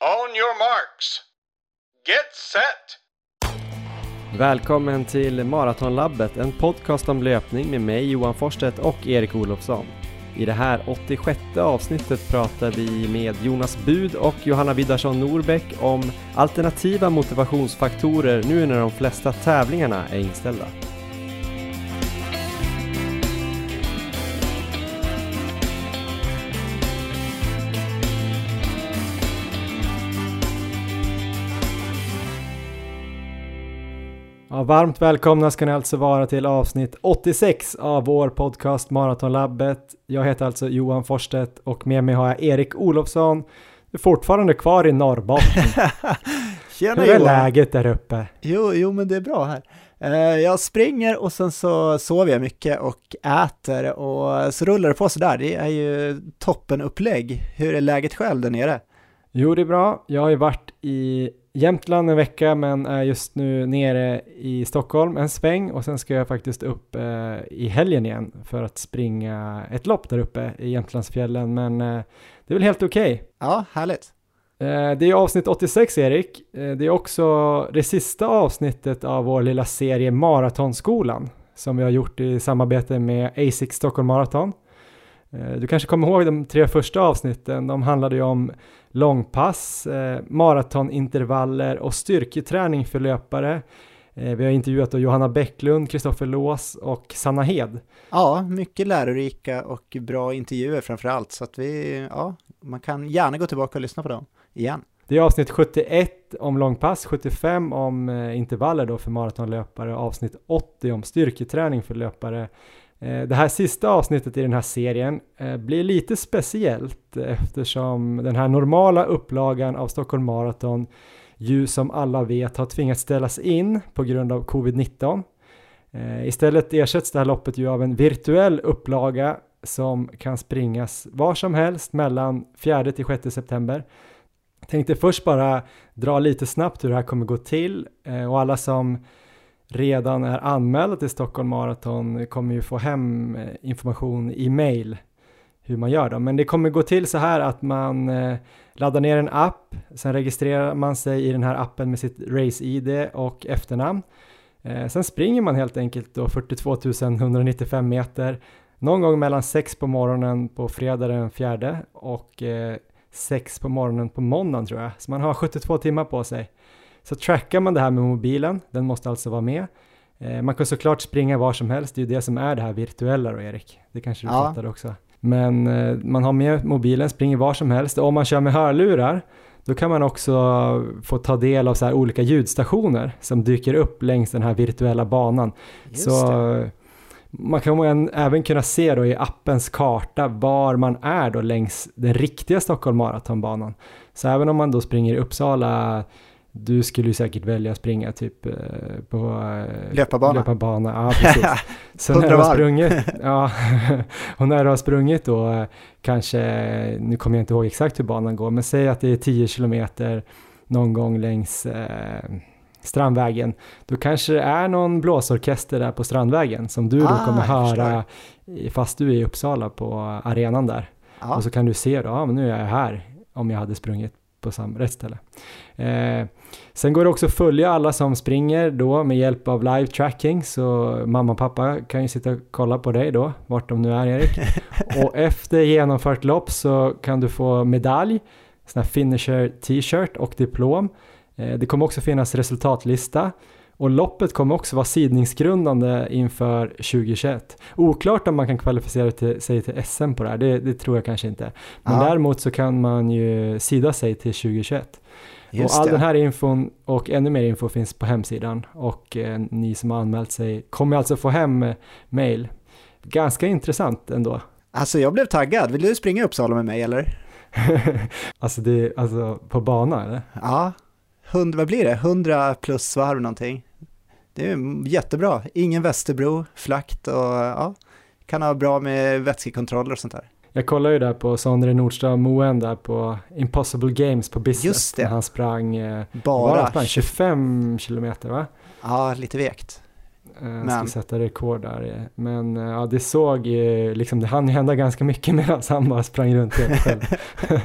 On your marks. Get set! Välkommen till Maratonlabbet, en podcast om löpning med mig Johan Forsstedt och Erik Olofsson. I det här 86 avsnittet pratar vi med Jonas Bud och Johanna Widdarsson Norbeck om alternativa motivationsfaktorer nu när de flesta tävlingarna är inställda. Varmt välkomna ska ni alltså vara till avsnitt 86 av vår podcast Maratonlabbet. Jag heter alltså Johan Forsstedt och med mig har jag Erik Olofsson. Du är fortfarande kvar i Norrbotten. Tjena Hur är Johan! läget där uppe? Jo, jo, men det är bra här. Eh, Jag springer och sen så sover jag mycket och äter och så rullar det på sådär. Det är ju toppenupplägg. Hur är läget själv där nere? Jo, det är bra. Jag har ju varit i Jämtland en vecka men är just nu nere i Stockholm en sväng och sen ska jag faktiskt upp eh, i helgen igen för att springa ett lopp där uppe i Jämtlandsfjällen men eh, det är väl helt okej. Ja, härligt. Eh, Det är avsnitt 86 Erik. Eh, Det är också det sista avsnittet av vår lilla serie Maratonskolan som vi har gjort i samarbete med ASIC Stockholm Marathon. Eh, Du kanske kommer ihåg de tre första avsnitten. De handlade ju om långpass, eh, maratonintervaller och styrketräning för löpare. Eh, Vi har intervjuat Johanna Bäcklund, Kristoffer Lås och Sanna Hed. Ja, mycket lärorika och bra intervjuer framför allt. Så att vi, ja, man kan gärna gå tillbaka och lyssna på dem igen. Det är avsnitt 71 om långpass, 75 om eh, intervaller då för maratonlöpare avsnitt 80 om styrketräning för löpare. Eh, det här sista avsnittet i den här serien eh, blir lite speciellt eh, eftersom den här normala upplagan av Stockholm Marathon ju som alla vet har tvingats ställas in på grund av covid-19. Istället ersätts det här loppet ju av en virtuell upplaga som kan springas var som helst mellan 4 till 6 september. Tänkte först bara dra lite snabbt hur det här kommer gå till och alla som redan är anmälda till Stockholm Marathon kommer ju få hem eh, information i mail hur man gör då. Men det kommer gå till så här att man eh, laddar ner en app, sen registrerar man sig i den här appen med sitt race-id och efternamn. Eh, sen springer man helt enkelt då 42 195 meter någon gång mellan 6 på morgonen på fredag den 4 och 6 på morgonen på måndagen tror jag. Så man har 72 timmar på sig. Så trackar man det här med mobilen, den måste alltså vara med. Eh, man kan såklart springa var som helst, det är ju det som är det här virtuella då Erik. Det kanske du Ja. fattar också. Men eh, man har med mobilen, springer var som helst om man kör med hörlurar då kan man också få ta del av så olika ljudstationer som dyker upp längs den här virtuella banan. Just så det. man kan även kunna se då i appens karta var man är då längs den riktiga Stockholm Marathonbanan. Så även om man då springer i Uppsala, du skulle ju säkert välja att springa typ eh, på eh, Löparbana. löparbana. Ja, precis. Så när du har sprungit, ja, och när du har sprungit då eh, kanske, nu kommer jag inte ihåg exakt hur banan går, men säg att det är 10 kilometer någon gång längs eh, Strandvägen, då kanske det är någon blåsorkester där på Strandvägen som du då Ah, kommer jag förstår. höra fast du är i Uppsala på arenan där. Ja, Och så kan du se då, ja men nu är jag här om jag hade sprungit på samma rätt ställe. Eh, sen går det också att följa alla som springer då med hjälp av live tracking så mamma och pappa kan ju sitta och kolla på dig då, vart de nu är Erik. och efter genomfört lopp så kan du få medalj, sån här finisher t-shirt och diplom. Eh, det kommer också finnas resultatlista och loppet kommer också vara sidningsgrundande inför 2021. Oklart om man kan kvalificera till, sig till SM på det här, det, det tror jag kanske inte. Men Ja. däremot så kan man ju sida sig till 2021. Just och all det. den här infon och ännu mer info finns på hemsidan och eh, ni som har anmält sig kommer alltså få hem eh, mail. Ganska intressant ändå. Alltså jag blev taggad. Vill du springa i Uppsala med mig eller? alltså, det, alltså på bana eller? Ja, 100, vad blir det? 100 plus varv någonting. Det är jättebra. Ingen Västerbro, flakt och ja, kan ha bra med vätskekontroller och sånt där. Jag kollade ju där på Sondre Nordström Moen där på Impossible Games på Business. Just det. När han sprang, eh, Bara, han sprang 25 kilometer va? ja, lite vekt. men. skulle sätta rekord där. Men ja, det såg ju, liksom, det hann hända ganska mycket medan han bara sprang runt helt själv.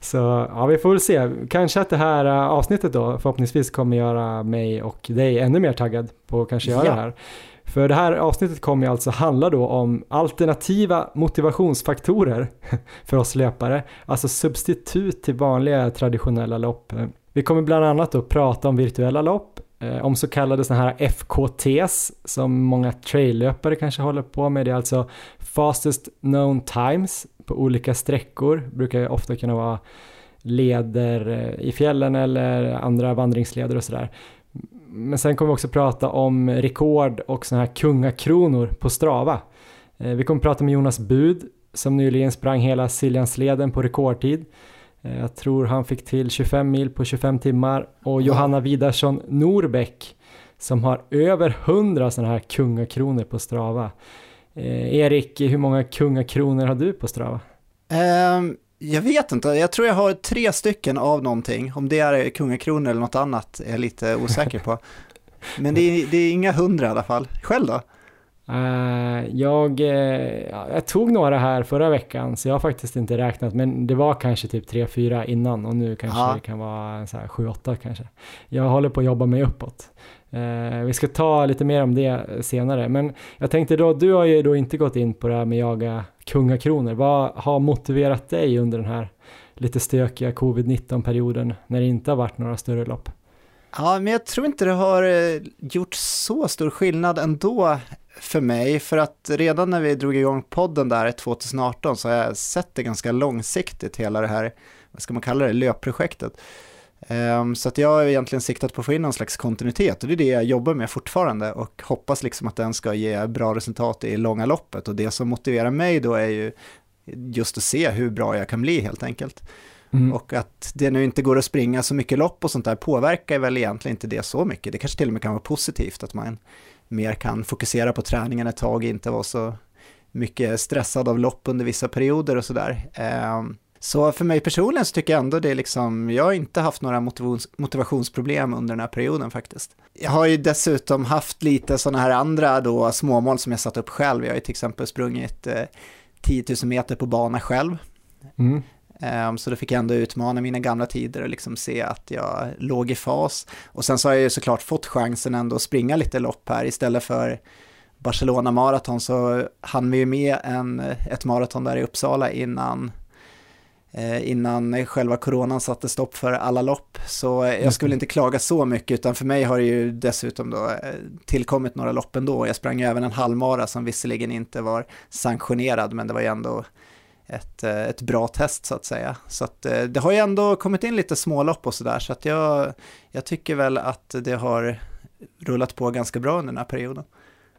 Så ja, vi får väl se. Kanske att det här avsnittet då förhoppningsvis kommer göra mig och dig ännu mer taggad på att kanske göra ja. det här. För det här avsnittet kommer ju alltså handla då om alternativa motivationsfaktorer för oss löpare, alltså substitut till vanliga traditionella lopp. Vi kommer bland annat då prata om virtuella lopp, eh, om så kallade sådana här FKTs som många traillöpare kanske håller på med. Det är alltså fastest known times på olika sträckor, brukar ju ofta kunna vara leder eh, i fjällen eller andra vandringsleder och sådär. Men sen kommer vi också prata om rekord och sådana här kungakronor på Strava. Eh, vi kommer prata med Jonas Bud som nyligen sprang hela Siljansleden på rekordtid. Eh, jag tror han fick till 25 mil på 25 timmar och Johanna Widarsson Norbeck som har över 100 sådana här kungakronor på Strava. Eh, Erik, hur många kungakronor har du på Strava? Um, jag vet inte, jag tror jag har tre stycken av någonting. Om det är kungakronor eller något annat är jag lite osäker på. Men det är, det är inga hundra i alla fall. Själv då? Uh, jag, uh, jag tog några här förra veckan så jag har faktiskt inte räknat men det var kanske typ 3-4 innan och nu kanske ja. det kan vara 7-8 kanske. Jag håller på att jobba mig uppåt. Eh, vi ska ta lite mer om det senare men jag tänkte då, du har ju då inte gått in på det här med jaga kungakronor. Vad har motiverat dig under den här lite stökiga covid-19 perioden när det inte har varit några större lopp? Ja, men jag tror inte det har eh, gjort så stor skillnad ändå för mig, för att redan när vi drog igång podden där 2018 så har jag sett det ganska långsiktigt, hela det här, vad ska man kalla det, löpprojektet. Um, så att jag har egentligen siktat på att få in någon slags kontinuitet och det är det jag jobbar med fortfarande och hoppas liksom att den ska ge bra resultat i långa loppet och det som motiverar mig då är ju just att se hur bra jag kan bli helt enkelt. Mm. Och att det nu inte går att springa så mycket lopp och sånt där påverkar väl egentligen inte det så mycket. Det kanske till och med kan vara positivt att man mer kan fokusera på träningen ett tag, inte vara så mycket stressad av lopp under vissa perioder och sådär. Så för mig personligen så tycker jag ändå det är liksom, jag har inte haft några motivations, motivationsproblem under den här perioden faktiskt. Jag har ju dessutom haft lite sådana här andra då småmål som jag satt upp själv. Jag har ju till exempel sprungit eh, 10 000 meter på bana själv. Mm. Um, så då fick jag ändå utmana mina gamla tider och liksom se att jag låg i fas. Och sen så har jag ju såklart fått chansen ändå att springa lite lopp här istället för Barcelona maraton så hann vi ju med en, ett maraton där i Uppsala innan Eh, innan själva coronan satte stopp för alla lopp. Så jag skulle inte klaga så mycket, utan för mig har det ju dessutom då eh, tillkommit några lopp ändå. Jag sprang ju även en halvmara som visserligen inte var sanktionerad, men det var ju ändå ett, eh, ett bra test så att säga. Så att det har ju ändå kommit in lite smålopp och sådär, så att jag, jag tycker väl att det har rullat på ganska bra under den här perioden.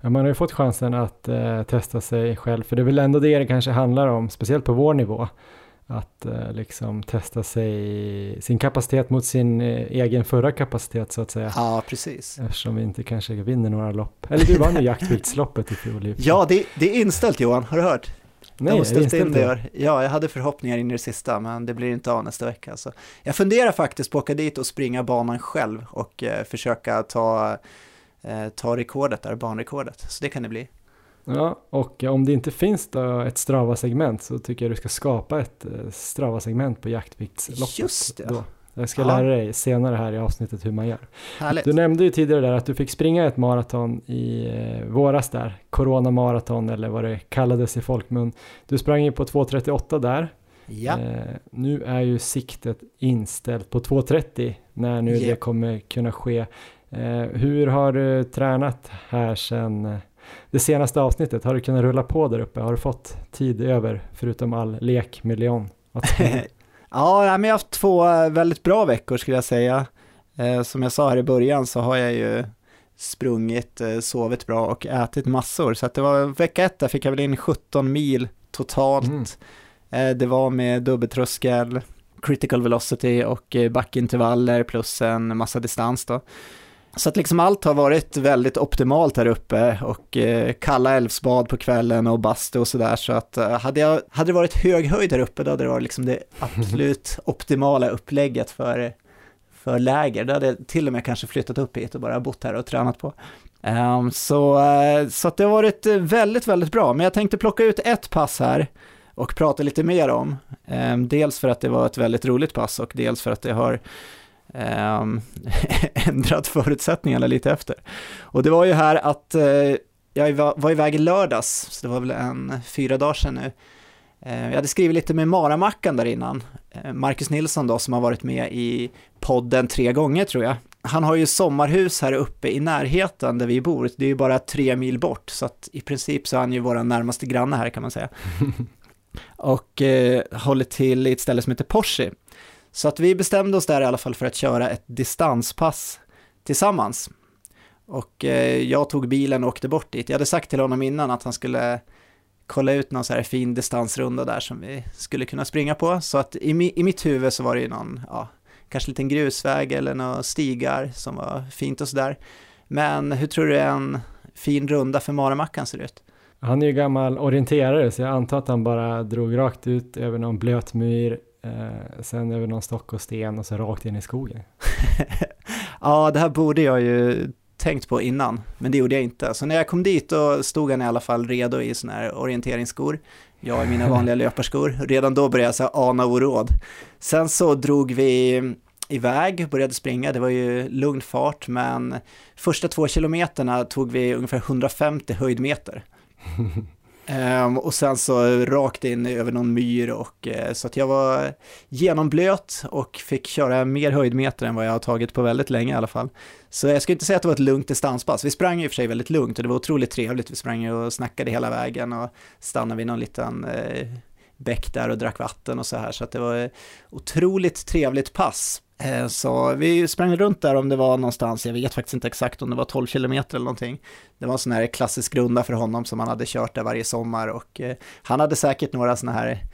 Ja, man har ju fått chansen att eh, testa sig själv, för det är väl ändå det det kanske handlar om, speciellt på vår nivå att eh, liksom testa sig, sin kapacitet mot sin eh, egen förra kapacitet så att säga. Ja, precis. Eftersom vi inte kanske vinner några lopp. Eller du vann ju jaktviktsloppet i fjol. Ja, det, det, är inställt Johan, har du hört? Nej, de ställt in det. Ja, jag hade förhoppningar in i det sista, men det blir inte av nästa vecka. Så jag funderar faktiskt på att åka dit och springa banan själv och eh, försöka ta, eh, ta rekordet där, banrekordet. Så det kan det bli. Ja, och om det inte finns ett Strava-segment så tycker jag du ska skapa ett eh, Strava-segment på jaktviktsloppet. Just det. Då. Jag ska lära dig senare här i avsnittet hur man gör. Härligt. Du nämnde ju tidigare där att du fick springa ett maraton i eh, våras där, Corona maraton eller vad det kallades i folkmun. Du sprang ju på 2.38 där. Ja. Eh, nu är ju siktet inställt på 2.30 när nu yeah. det kommer kunna ske. Eh, hur har du tränat här sen eh, det senaste avsnittet, har du kunnat rulla på där uppe? Har du fått tid över förutom all lek med Leon? ja, men jag har haft två eh, väldigt bra veckor skulle jag säga. Eh, som jag sa här i början så har jag ju sprungit, eh, sovit bra och ätit massor. Så att det var vecka ett där fick jag väl in 17 mil totalt. Mm. Det var med dubbeltröskel, critical velocity och backintervaller plus en massa distans då. Så att liksom allt har varit väldigt optimalt här uppe och eh, kalla älvsbad på kvällen och bastu och sådär. Så att eh, hade, jag, hade det varit hög höjd här uppe då hade det varit liksom det absolut optimala upplägget för, för läger. Då hade jag till och med kanske flyttat upp hit och bara bott här och tränat på. Um, så uh, så att det har varit väldigt, väldigt bra. Men jag tänkte plocka ut ett pass här och prata lite mer om. Um, dels för att det var ett väldigt roligt pass och dels för att det har um, ändrat förutsättningarna lite efter. Och det var ju här att uh, jag var iväg i lördags, så det var väl en fyra dagar sedan nu. Uh, jag hade skrivit lite med Maramackan där innan. Uh, Marcus Nilsson då som har varit med i podden tre gånger tror jag. Han har ju sommarhus här uppe i närheten där vi bor. Det är ju bara tre mil bort, så att i princip så är han ju vår närmaste granne här kan man säga. och eh, håller till i ett ställe som heter Porsche. Så att vi bestämde oss där i alla fall för att köra ett distanspass tillsammans. Och eh, jag tog bilen och åkte bort dit. Jag hade sagt till honom innan att han skulle kolla ut någon så här fin distansrunda där som vi skulle kunna springa på. Så att i, i mitt huvud så var det ju någon, ja, kanske liten grusväg eller några stigar som var fint och sådär. Men hur tror du en fin runda för Maramackan ser ut? Han är ju gammal orienterare så jag antar att han bara drog rakt ut över någon blöt myr, eh, sen över någon stock och sten och så rakt in i skogen. ja, det här borde jag ju tänkt på innan, men det gjorde jag inte. Så när jag kom dit då stod han i alla fall redo i sådana här orienteringsskor. Jag i mina vanliga löparskor. Redan då började jag så ana oråd. Sen så drog vi iväg, började springa, det var ju lugn fart, men första två kilometerna tog vi ungefär 150 höjdmeter. Um, och sen så rakt in över någon myr och uh, så att jag var genomblöt och fick köra mer höjdmeter än vad jag har tagit på väldigt länge i alla fall. Så jag ska inte säga att det var ett lugnt distanspass. Vi sprang i och för sig väldigt lugnt och det var otroligt trevligt. Vi sprang och snackade hela vägen och stannade vid någon liten uh, bäck där och drack vatten och så här. Så att det var ett otroligt trevligt pass. Eh, så vi sprang runt där om det var någonstans, jag vet faktiskt inte exakt om det var 12 kilometer eller någonting. Det var en sån här klassisk runda för honom som han hade kört där varje sommar och eh, han hade säkert några såna här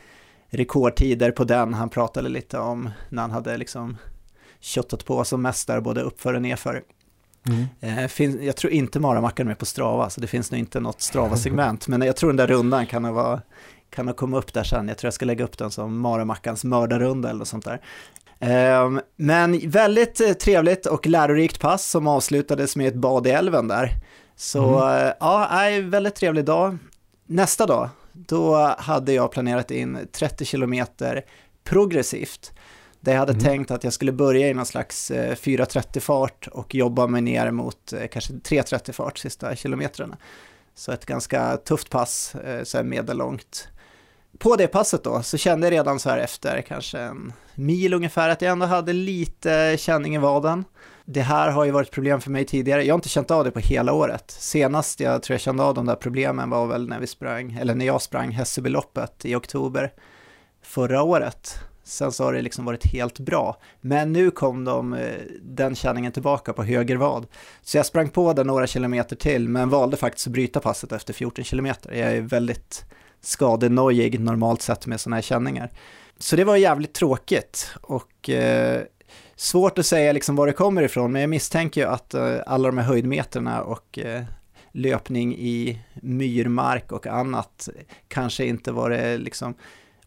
rekordtider på den. Han pratade lite om när han hade liksom köttat på som mest där, både uppför och nerför. Mm. Eh, jag tror inte Maramackan är med på Strava, så det finns nog inte något Strava-segment, men jag tror den där rundan kan ha, vara, kan ha kommit upp där sen. Jag tror jag ska lägga upp den som Maramackans mördarrunda eller något sånt där. Ehm, men väldigt eh, trevligt och lärorikt pass som avslutades med ett bad i älven där. Så mm. Eh, ja, väldigt trevlig dag. Nästa dag, då hade jag planerat in 30 kilometer progressivt. Där jag hade mm. tänkt att jag skulle börja i någon slags 4.30-fart eh, och jobba mig ner mot kanske 3.30-fart sista kilometrarna. Så ett ganska tufft pass, så här medellångt på det passet då så kände jag redan så här efter kanske en mil ungefär att jag ändå hade lite känning i vaden. Det här har ju varit problem för mig tidigare. Jag har inte känt av det på hela året. Senast jag tror jag kände av de där problemen var väl när vi sprang, eller när jag sprang Hässelbyloppet i oktober förra året. Sen så har det liksom varit helt bra. Men nu kom de, eh, den känningen tillbaka på höger vad. Så jag sprang på den några kilometer till men valde faktiskt att bryta passet efter 14 kilometer. Jag är väldigt skadenojig normalt sett med sådana här känningar. Så det var jävligt tråkigt och eh, svårt att säga liksom var det kommer ifrån, men jag misstänker ju att eh, alla de här höjdmeterna och eh, löpning i myrmark och annat kanske inte var det liksom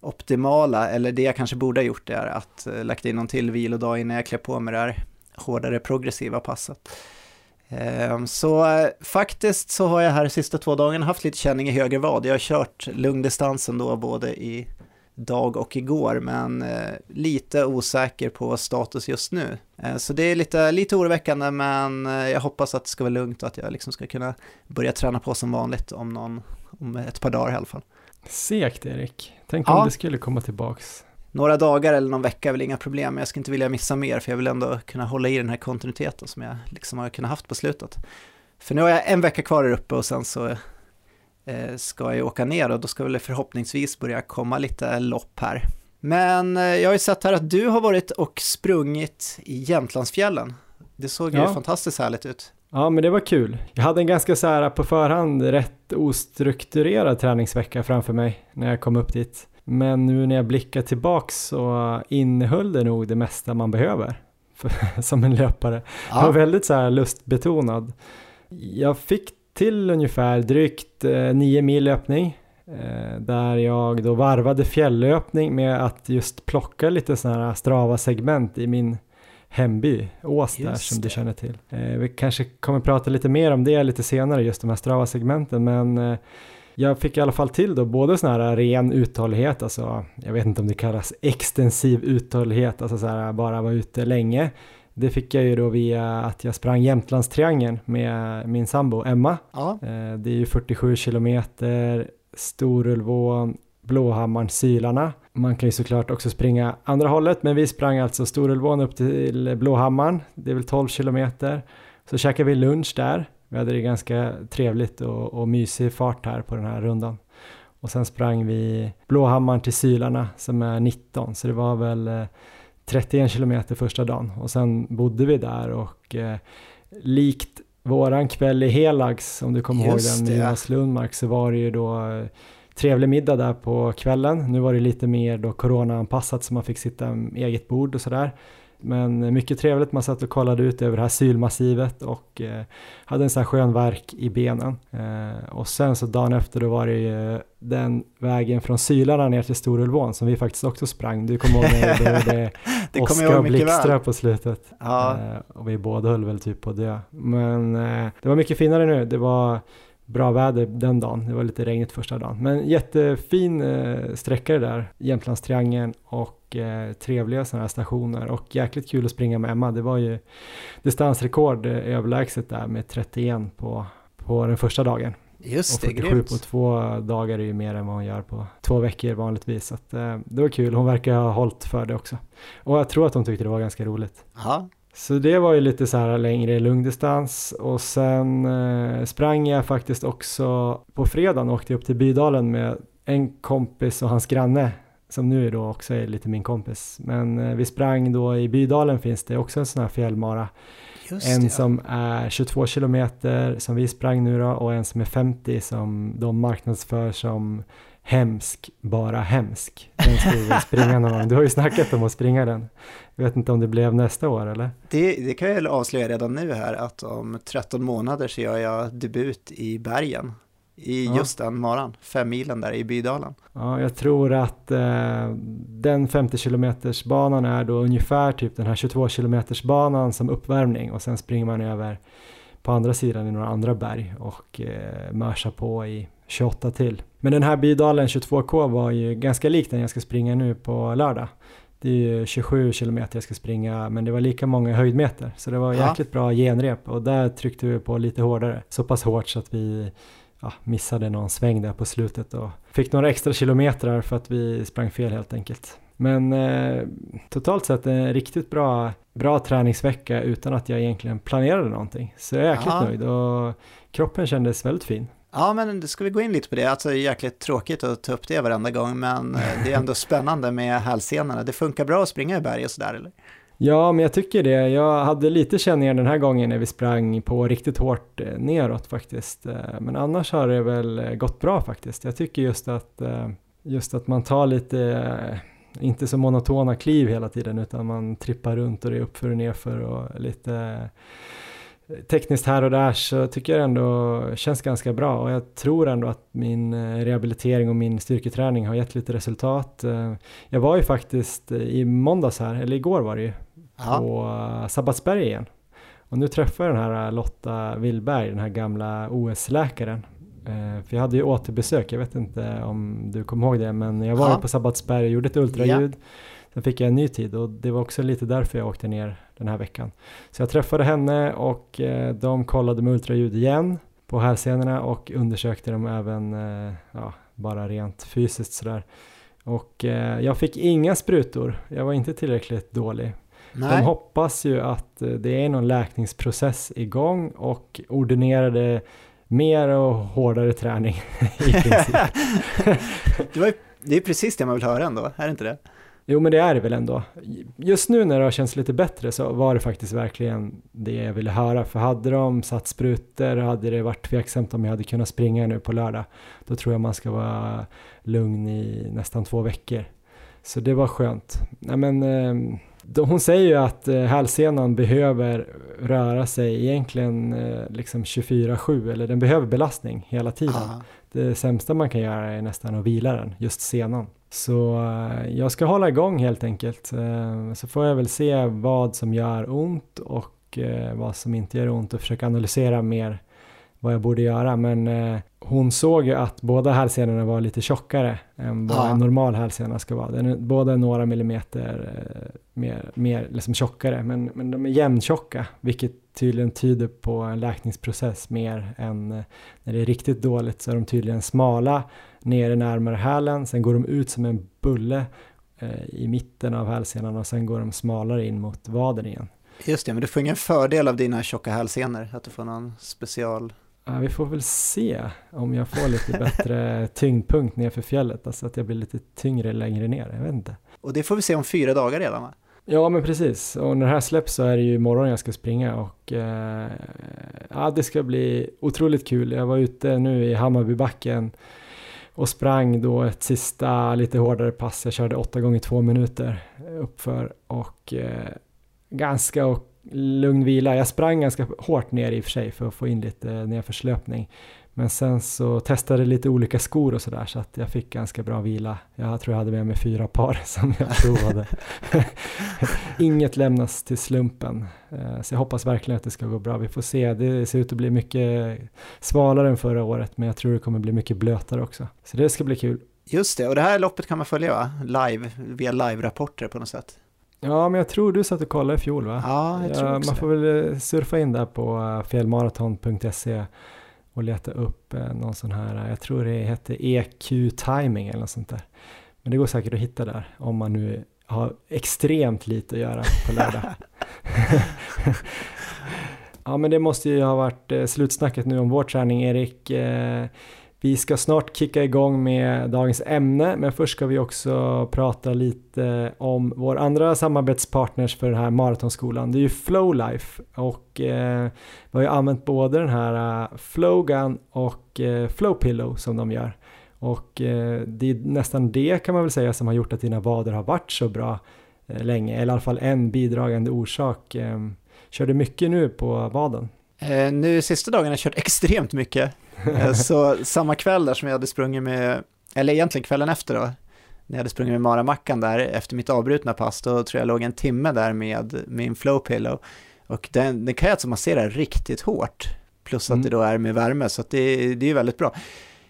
optimala, eller det jag kanske borde ha gjort är att eh, lagt in någon till vilodag innan jag klev på med det här hårdare progressiva passet. Ehm, så eh, faktiskt så har jag här de sista två dagarna haft lite känning i höger vad. Jag har kört lungdistansen då både i dag och igår, men eh, lite osäker på status just nu. Eh, så det är lite, lite oroväckande, men jag hoppas att det ska vara lugnt och att jag liksom ska kunna börja träna på som vanligt om, någon, om ett par dagar i alla fall. Segt Erik, tänk ja. om det skulle komma tillbaks några dagar eller någon vecka är väl inga problem, men jag skulle inte vilja missa mer för jag vill ändå kunna hålla i den här kontinuiteten som jag liksom har kunnat haft på slutet. För nu har jag en vecka kvar där uppe och sen så eh, ska jag åka ner och då ska väl förhoppningsvis börja komma lite lopp här. Men eh, jag har ju sett här att du har varit och sprungit i Jämtlandsfjällen. Det såg ja. ju fantastiskt härligt ut. Ja, men det var kul. Jag hade en ganska så här på förhand rätt ostrukturerad träningsvecka framför mig när jag kom upp dit. Men nu när jag blickar tillbaks så innehöll det nog det mesta man behöver för, som en löpare. Ja. Jag var väldigt så här lustbetonad. Jag fick till ungefär drygt eh, nio mil löpning eh, där jag då varvade fjälllöpning med att just plocka lite sådana här strava segment i min hemby, Ås där som du känner till. Eh, vi kanske kommer prata lite mer om det lite senare, just de här Strava-segmenten, men eh, jag fick i alla fall till då både sån här ren uthållighet, alltså jag vet inte om det kallas extensiv uthållighet, alltså så här bara vara ute länge. Det fick jag ju då via att jag sprang Jämtlandstriangeln med min sambo Emma. Ja, Eh, Det är ju 47 kilometer, Storulvån, Blåhammaren, Sylarna. Man kan ju såklart också springa andra hållet, men vi sprang alltså Storulvån upp till Blåhammaren. Det är väl 12 kilometer. Så käkade vi lunch där. Vi hade det ganska trevligt och, och mysig fart här på den här rundan. Och sen sprang vi Blåhammaren till Sylarna som är 19, så det var väl eh, 31 kilometer första dagen. Och sen bodde vi där och eh, likt våran kväll i Helags, om du kommer ihåg den i Jonas Lundmark, så var det ju då eh, trevlig middag där på kvällen. Nu var det lite mer då coronaanpassat så man fick sitta med eget bord och sådär. Men mycket trevligt, man satt och kollade ut över det här sylmassivet och eh, hade en sån här skön verk i benen. Eh, och sen så dagen efter då var det ju den vägen från Sylarna ner till Storulvån som vi faktiskt också sprang. Du kommer ihåg när det det Oskar jag och Blixtra väl. på slutet. Ja, Eh, och vi båda höll väl typ på att dö. Men eh, det var mycket finare nu. Det var bra väder den dagen. Det var lite regnigt första dagen. Men jättefin eh, sträcka det där. Jämtlandstriangeln och eh, trevliga sådana här stationer. Och jäkligt kul att springa med Emma. Det var ju distansrekord eh, överlägset där med 31 på, på den första dagen. just Och det, 47 grymt. på två dagar är ju mer än vad hon gör på två veckor vanligtvis. Så att, eh, det var kul. Hon verkar ha hållit för det också. Och jag tror att hon tyckte det var ganska roligt. Ja, Så det var ju lite så här längre lungdistans och sen eh, sprang jag faktiskt också på fredagen och åkte upp till Bydalen med en kompis och hans granne som nu då också är lite min kompis. Men eh, vi sprang då i Bydalen finns det också en sån här fjällmara. just En det. som är 22 kilometer som vi sprang nu då och en som är 50 som de marknadsför som hemsk, bara hemsk. Den ska vi springa någon gång. Du har ju snackat om att springa den. Jag vet inte om det blev nästa år eller? Det, det kan jag avslöja redan nu här att om 13 månader så gör jag debut i bergen. I Ja. just den maran, fem milen där i Bydalen. Ja, jag tror att eh, den 50 kilometers banan är då ungefär typ den här 22 kilometers banan som uppvärmning och sen springer man över på andra sidan i några andra berg och eh, mörsar på i 28 till. Men den här Bydalen 22K var ju ganska lik den jag ska springa nu på lördag. Det är ju 27 kilometer jag ska springa men det var lika många höjdmeter så det var Ja. jäkligt bra genrep och där tryckte vi på lite hårdare. Så pass hårt så att vi ja, missade någon sväng där på slutet och fick några extra kilometrar för att vi sprang fel helt enkelt. Men eh, totalt sett en riktigt bra, bra träningsvecka utan att jag egentligen planerade någonting. Så jag är jäkligt Ja. nöjd och kroppen kändes väldigt fin. Ja, men ska vi gå in lite på det? Alltså det är jäkligt tråkigt att ta upp det varenda gång, men eh, det är ändå spännande med hälsenorna. Det funkar bra att springa i berg och sådär, eller? Ja, men jag tycker det. Jag hade lite känningar den här gången när vi sprang på riktigt hårt eh, neråt faktiskt. Eh, Men annars har det väl gått bra faktiskt. Jag tycker just att, just att man tar lite, inte så monotona kliv hela tiden utan man trippar runt och det är uppför och nerför och lite tekniskt här och där så tycker jag ändå känns ganska bra och jag tror ändå att min eh, rehabilitering och min styrketräning har gett lite resultat. Eh, Jag var ju faktiskt eh, i måndags här, eller igår var det ju, Ja, på Sabbatsberg igen. Och nu träffar jag den här Lotta Willberg, den här gamla OS-läkaren. För jag hade ju återbesök, jag vet inte om du kommer ihåg det, men jag var Ja. på Sabbatsberg och gjorde ett ultraljud. Sen fick jag en ny tid och det var också lite därför jag åkte ner den här veckan. Så jag träffade henne och eh, de kollade med ultraljud igen på hälsenorna och undersökte dem även, eh, ja, bara rent fysiskt sådär. Och eh, jag fick inga sprutor, jag var inte tillräckligt dålig. De nej. hoppas ju att det är någon läkningsprocess igång och ordinerade mer och hårdare träning i princip. det, var det är precis det man vill höra ändå, är det inte det? Jo men det är det väl ändå. Just nu när det har känts lite bättre så var det faktiskt verkligen det jag ville höra. För hade de satt sprutor hade det varit tveksamt om jag hade kunnat springa nu på lördag. Då tror jag man ska vara lugn i nästan två veckor. Så det var skönt. Nej, men, eh, hon säger ju att eh, hälsenan behöver röra sig egentligen eh, liksom 24-7 eller den behöver belastning hela tiden. Ja. Det sämsta man kan göra är nästan att vila den, just senan. Så eh, jag ska hålla igång helt enkelt. Eh, så får jag väl se vad som gör ont och eh, vad som inte gör ont och försöka analysera mer vad jag borde göra. Men hon såg ju att båda hälsenorna var lite tjockare än vad ja. en normal hälsena ska vara. Den är båda några millimeter mer, mer liksom tjockare, men, men de är jämntjocka, vilket tydligen tyder på en läkningsprocess mer än när det är riktigt dåligt så är de tydligen smala ner närmare hälen, sen går de ut som en bulle eh, i mitten av hälsenan och sen går de smalare in mot vaden igen. Just det, men du får ingen fördel av dina tjocka hälsenor, att du får någon special... Ja, vi får väl se om jag får lite bättre tyngdpunkt nerför fjället, alltså att jag blir lite tyngre längre ner, jag vet inte. Och det får vi se om fyra dagar redan va? Ja men precis, och när det här släpps så är det ju imorgon jag ska springa och eh, ja, det ska bli otroligt kul. Jag var ute nu i Hammarbybacken och sprang då ett sista lite hårdare pass. Jag körde 8 gånger 2 minuter uppför och eh, ganska och lugn vila. Jag sprang ganska hårt ner i och för sig för att få in lite nedförslöpning. Men sen så testade jag lite olika skor och sådär så att jag fick ganska bra vila. Jag tror jag hade med mig fyra par som jag provade. Inget lämnas till slumpen. Eh, så jag hoppas verkligen att det ska gå bra. Vi får se. Det ser ut att bli mycket svalare än förra året men jag tror det kommer bli mycket blötare också. Så det ska bli kul. Just det, och det här loppet kan man följa va? Live, via live-rapporter på något sätt. Ja, men jag tror du satt och kollade i fjol va? Ja, jag tror också Man får väl eh, surfa in där på eh, fjällmaraton.se och leta upp eh, någon sån här, jag tror det heter EQ timing eller något sånt där. Men det går säkert att hitta där om man nu har extremt lite att göra på lördag. ja men det måste ju ha varit eh, slutsnacket nu om vår träning Erik. Vi ska snart kicka igång med dagens ämne, men först ska vi också prata lite om vår andra samarbetspartners för den här maratonskolan. Det är ju Flowlife och eh, vi har ju använt både den här eh, Flowgun och eh, Flowpillow som de gör. Och eh, det är nästan det kan man väl säga som har gjort att dina vader har varit så bra eh, länge, eller i alla fall en bidragande orsak. Eh, kör du mycket nu på vaden? Eh, nu sista dagen har jag kört extremt mycket. Eh, så samma kväll där som jag hade sprungit med, eller egentligen kvällen efter då, när jag hade sprungit med Maramackan där efter mitt avbrutna pass, då tror jag låg en timme där med min flowpillow. Och den, den kan jag alltså massera riktigt hårt, plus att mm. det då är med värme, så det, det är väldigt bra.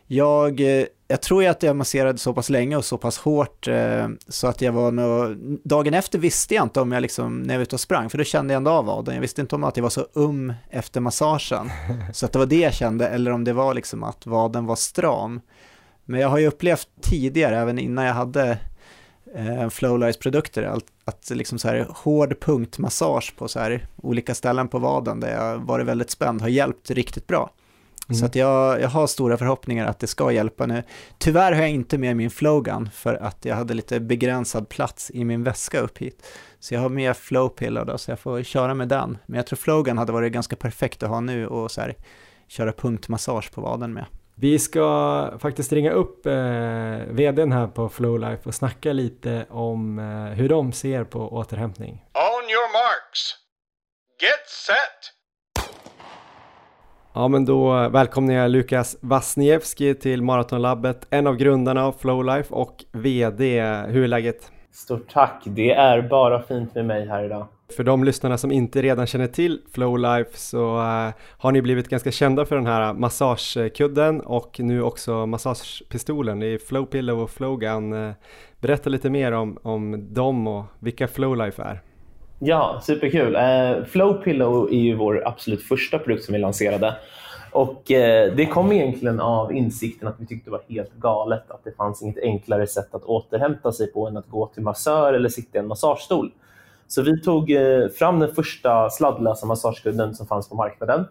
Jag, eh, jag tror ju att jag masserade så pass länge och så pass hårt eh, så att jag var nog, dagen efter visste jag inte om jag liksom, när jag var ute och sprang, för då kände jag ändå av vaden. Jag visste inte om att jag var så um efter massagen, så att det var det jag kände, eller om det var liksom att vaden var stram. Men jag har ju upplevt tidigare, även innan jag hade eh, Flowlights-produkter, att, att liksom så här hård punktmassage på så här olika ställen på vaden där jag varit väldigt spänd har hjälpt riktigt bra. Mm. Så att jag, jag har stora förhoppningar att det ska hjälpa nu. Tyvärr har jag inte med min flowgun för att jag hade lite begränsad plats i min väska upp hit. Så jag har med flowpillow då, så jag får köra med den. Men jag tror flowgun hade varit ganska perfekt att ha nu och så här, köra punktmassage på vaden med. Vi ska faktiskt ringa upp eh, vdn här på Flowlife och snacka lite om eh, hur de ser på återhämtning. On your marks. Get set. Ja men då välkomnar jag Lukas Wasniewski till Maratonlabbet, en av grundarna av Flowlife och VD. Hur är läget? Stort tack, det är bara fint med mig här idag. För de lyssnarna som inte redan känner till Flowlife så uh, har ni blivit ganska kända för den här massagekudden och nu också massagepistolen. Det är Flowpillow och Flowgun. Uh, berätta lite mer om, om dem och vilka Flowlife är. Ja, superkul. Eh, Flowpillow är ju vår absolut första produkt som vi lanserade. Och eh, Det kom egentligen av insikten att vi tyckte det var helt galet att det fanns inget enklare sätt att återhämta sig på än att gå till massör eller sitta i en massagestol. Så vi tog eh, fram den första sladdlösa massagekudden som fanns på marknaden.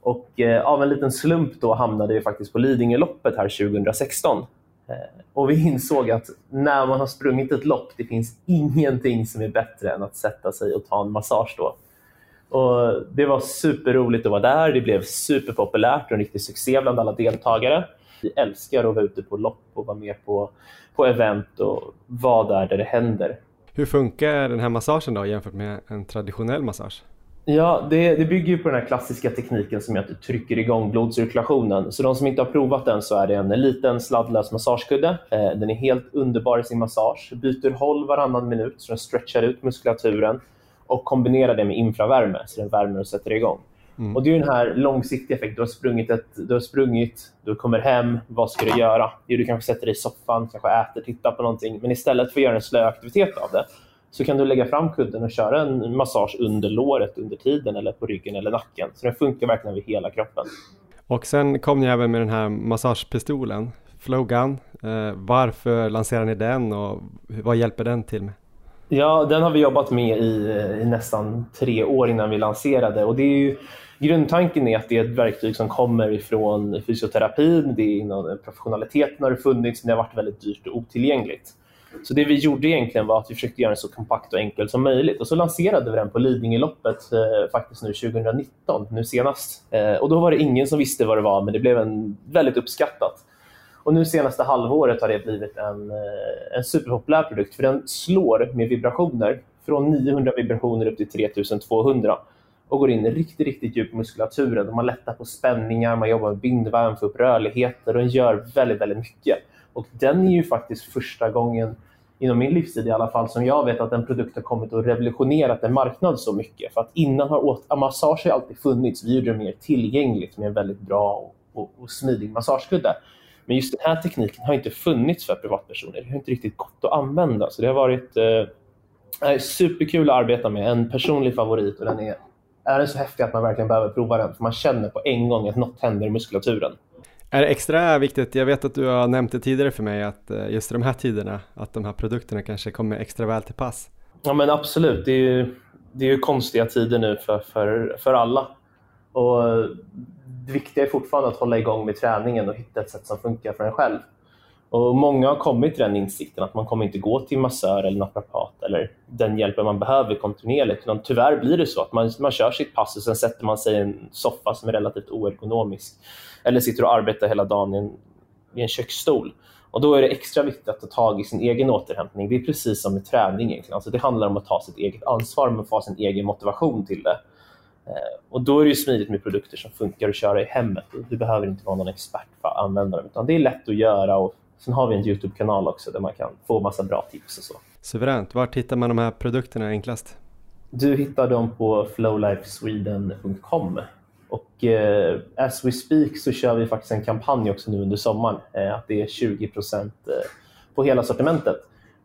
Och eh, Av en liten slump då hamnade vi faktiskt på Lidingöloppet här 2016. Eh, och vi insåg att när man har sprungit ett lopp, det finns ingenting som är bättre än att sätta sig och ta en massage då. Och det var superroligt att vara där. Det blev superpopulärt och en riktig succé bland alla deltagare. Vi älskar att vara ute på lopp och vara med på, på event och vara där, där det händer. Hur funkar den här massagen då jämfört med en traditionell massage? Ja, det, det bygger ju på den här klassiska tekniken som är att du trycker igång blodcirkulationen. Så de som inte har provat den så är det en liten sladdlös massagekudde. Eh, den är helt underbar i sin massage. Byter håll varannan minut så den stretchar ut muskulaturen och kombinerar det med infravärme så den värmer och sätter igång. Mm. Och Det är den här långsiktiga effekten. Du har sprungit, ett, du, har sprungit du kommer hem, vad ska du göra? Jo, du kanske sätter dig i soffan, kanske äter, tittar på någonting. Men istället för att göra en slö aktivitet av det så kan du lägga fram kudden och köra en massage under låret under tiden eller på ryggen eller nacken. Så den funkar verkligen över hela kroppen. Och sen kom ni även med den här massagepistolen, Flowgun. Eh, varför lanserade ni den och vad hjälper den till med? Ja, den har vi jobbat med i, i, nästan tre år innan vi lanserade. Och det är ju, grundtanken är att det är ett verktyg som kommer ifrån fysioterapin. Det är inom professionaliteten har det funnits, men det har varit väldigt dyrt och otillgängligt. Så det vi gjorde egentligen var att vi försökte göra den så kompakt och enkel som möjligt. Och så lanserade vi den på Lidingöloppet eh, faktiskt nu 2019, nu senast. Eh, och då var det ingen som visste vad det var, men det blev en väldigt uppskattat. Och nu senaste halvåret har det blivit en, eh, en superpopulär produkt, för den slår med vibrationer från 900 vibrationer upp till 3200 och går in riktigt, riktigt djupt i muskulaturen. Man lättar på spänningar, man jobbar med bindväv, får upp rörligheter och den gör väldigt, väldigt mycket. Och den är ju faktiskt första gången inom min livstid i alla fall som jag vet att en produkt har kommit och revolutionerat en marknad så mycket. För att innan har åt, massage har alltid funnits, vi gjorde det mer tillgängligt med en väldigt bra och, och, och smidig massagekudde. Men just den här tekniken har inte funnits för privatpersoner. Det har inte riktigt gått att använda. Så det har varit eh, eh superkul att arbeta med. En personlig favorit och den är, är den så häftig att man verkligen behöver prova den. För man känner på en gång att något händer i muskulaturen. Är det extra viktigt, jag vet att du har nämnt det tidigare för mig, att eh, just de här tiderna, att de här produkterna kanske kommer extra väl till pass? Ja men absolut, det är ju, det är ju konstiga tider nu för, för, för alla. Och eh, det viktiga är fortfarande att hålla igång med träningen och hitta ett sätt som funkar för en själv. Och många har kommit till den insikten att man kommer inte gå till massör eller naprapat eller den hjälpen man behöver kontinuerligt. Utan tyvärr blir det så att man, man kör sitt pass och sen sätter man sig i en soffa som är relativt oergonomisk eller sitter och arbetar hela dagen i en, i en köksstol. Och då är det extra viktigt att ta tag i sin egen återhämtning. Det är precis som med träning egentligen. Alltså det handlar om att ta sitt eget ansvar men få sin egen motivation till det. Eh, och då är det smidigt med produkter som funkar att köra i hemmet. Du behöver inte vara någon expert för att använda dem, utan det är lätt att göra. Och sen har vi en Youtube-kanal också där man kan få massa bra tips och så. Suveränt. Var hittar man de här produkterna enklast? Du hittar dem på flowlifesweden.com och eh, as we speak så kör vi faktiskt en kampanj också nu under sommaren. Eh, att det är 20 eh, på hela sortimentet.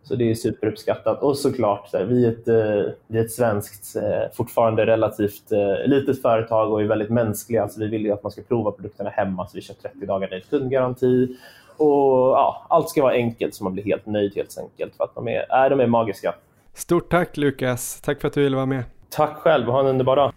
Så det är superuppskattat. Och såklart, så här, vi, är ett, eh, vi är ett svenskt, eh, fortfarande relativt eh, litet företag och är väldigt mänskliga. Alltså vi vill ju att man ska prova produkterna hemma, så vi kör 30 dagar kundgaranti. Och, ja, allt ska vara enkelt så man blir helt nöjd helt enkelt. För att de är, är, de är magiska. Stort tack Lukas! Tack för att du ville vara med. Tack själv och ha en underbar dag.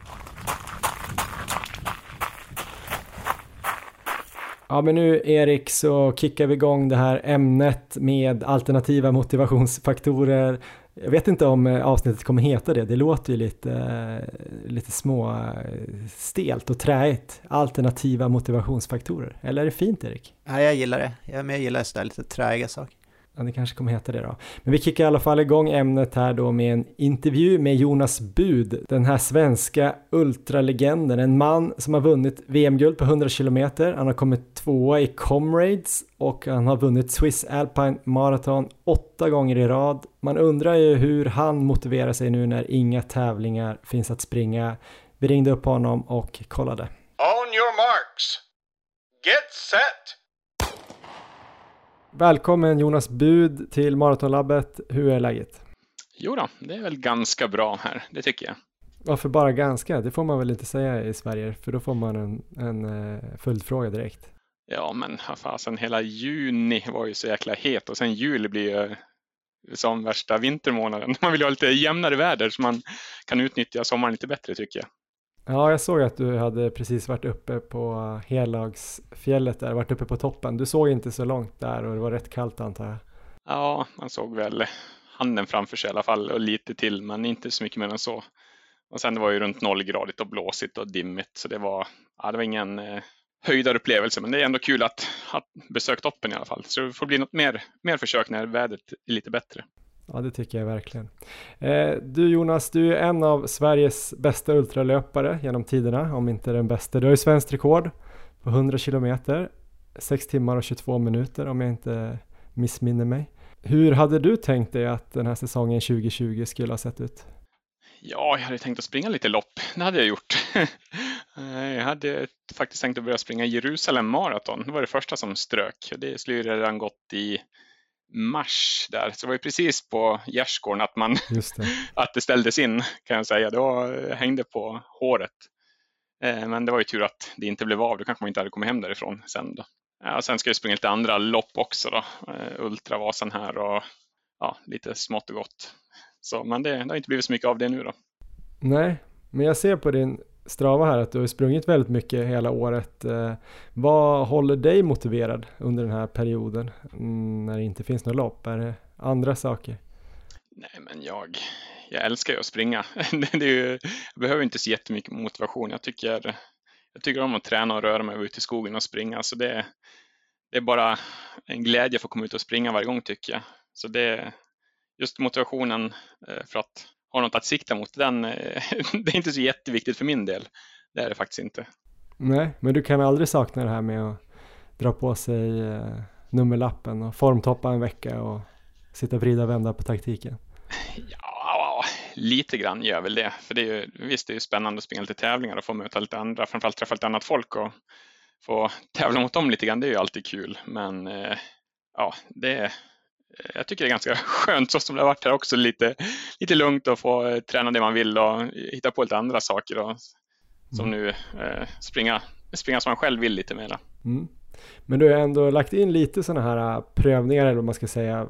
Ja men nu Erik så kickar vi igång det här ämnet med alternativa motivationsfaktorer. Jag vet inte om eh, avsnittet kommer heta det, det låter ju lite, eh, lite små eh, stelt och träigt. Alternativa motivationsfaktorer, eller är det fint Erik? Ja, jag gillar det, jag gillar sådär lite träiga saker. Ja, det kanske kommer heta det då. Men vi kickar i alla fall igång ämnet här då med en intervju med Jonas Bud, den här svenska ultralegenden, en man som har vunnit VM-guld på 100 km, han har kommit tvåa i Comrades och han har vunnit Swiss Alpine Marathon åtta gånger i rad. Man undrar ju hur han motiverar sig nu när inga tävlingar finns att springa. Vi ringde upp honom och kollade. On your marks. Get set! Välkommen Jonas Bud till Maratonlabbet. Hur är läget? Jo då, det är väl ganska bra här, det tycker jag. Varför bara ganska? Det får man väl inte säga i Sverige, för då får man en, en uh, följdfråga direkt. Ja, men fasen, hela juni var ju så jäkla het och sen juli blir ju som värsta vintermånaden. Man vill ju ha lite jämnare väder så man kan utnyttja sommaren lite bättre tycker jag. Ja, jag såg att du hade precis varit uppe på Helagsfjället där, varit uppe på toppen. Du såg inte så långt där och det var rätt kallt antar jag. Ja, man såg väl handen framför sig i alla fall och lite till, men inte så mycket mer än så. Och sen det var ju runt nollgradigt och blåsigt och dimmigt, så det var, ja, det var ingen eh, höjdarupplevelse, men det är ändå kul att ha besökt toppen i alla fall. Så det får bli något mer, mer försök när vädret är lite bättre. Ja, det tycker jag verkligen. Eh, du Jonas, du är en av Sveriges bästa ultralöpare genom tiderna, om inte den bästa. Du har ju svenskt rekord på 100 kilometer, 6 timmar och 22 minuter om jag inte missminner mig. Hur hade du tänkt dig att den här säsongen 2020 skulle ha sett ut? Ja, jag hade tänkt att springa lite lopp. Det hade jag gjort. Eh, jag hade faktiskt tänkt att börja springa Jerusalem Marathon. Det var det första som strök. Det skulle ju redan gått i mars där. Så det var ju precis på gärdsgården att, man det. att det ställdes in kan jag säga. Det hängde på håret. Eh, men det var ju tur att det inte blev av. Då kanske man inte hade kommit hem därifrån sen. Då. Ja, sen ska jag springa lite andra lopp också då. Eh, Ultravasan här och ja, lite smått och gott. Så, men det, det har inte blivit så mycket av det nu då. Nej, men jag ser på din Strava här att du har sprungit väldigt mycket hela året. Eh, vad håller dig motiverad under den här perioden mm, när det inte finns något lopp? Är det andra saker? Nej, men jag, jag älskar ju att springa. det är ju, jag behöver inte så jättemycket motivation. Jag tycker, jag tycker om att träna och röra mig ute i skogen och springa. Så det, det är bara en glädje att få komma ut och springa varje gång tycker jag. Så det, just motivationen eh, för att ha något att sikta mot, den, eh, det är inte så jätteviktigt för min del. Det är det faktiskt inte. Nej, men du kan aldrig sakna det här med att dra på sig eh, nummerlappen och formtoppa en vecka och sitta vrida och vända på taktiken? Ja, lite grann gör väl det. För det är ju, visst, det är ju spännande att springa lite tävlingar och få möta lite andra, framförallt träffa lite annat folk och få tävla mot dem lite grann. Det är ju alltid kul, men ja, det, jag tycker det är ganska skönt så som det har varit här också. Lite, lite lugnt att få eh, träna det man vill och hitta på lite andra saker. Och, som mm. nu eh, springa, springa som man själv vill lite mera. Mm. Men du har ändå lagt in lite sådana här eh, prövningar eller vad man ska säga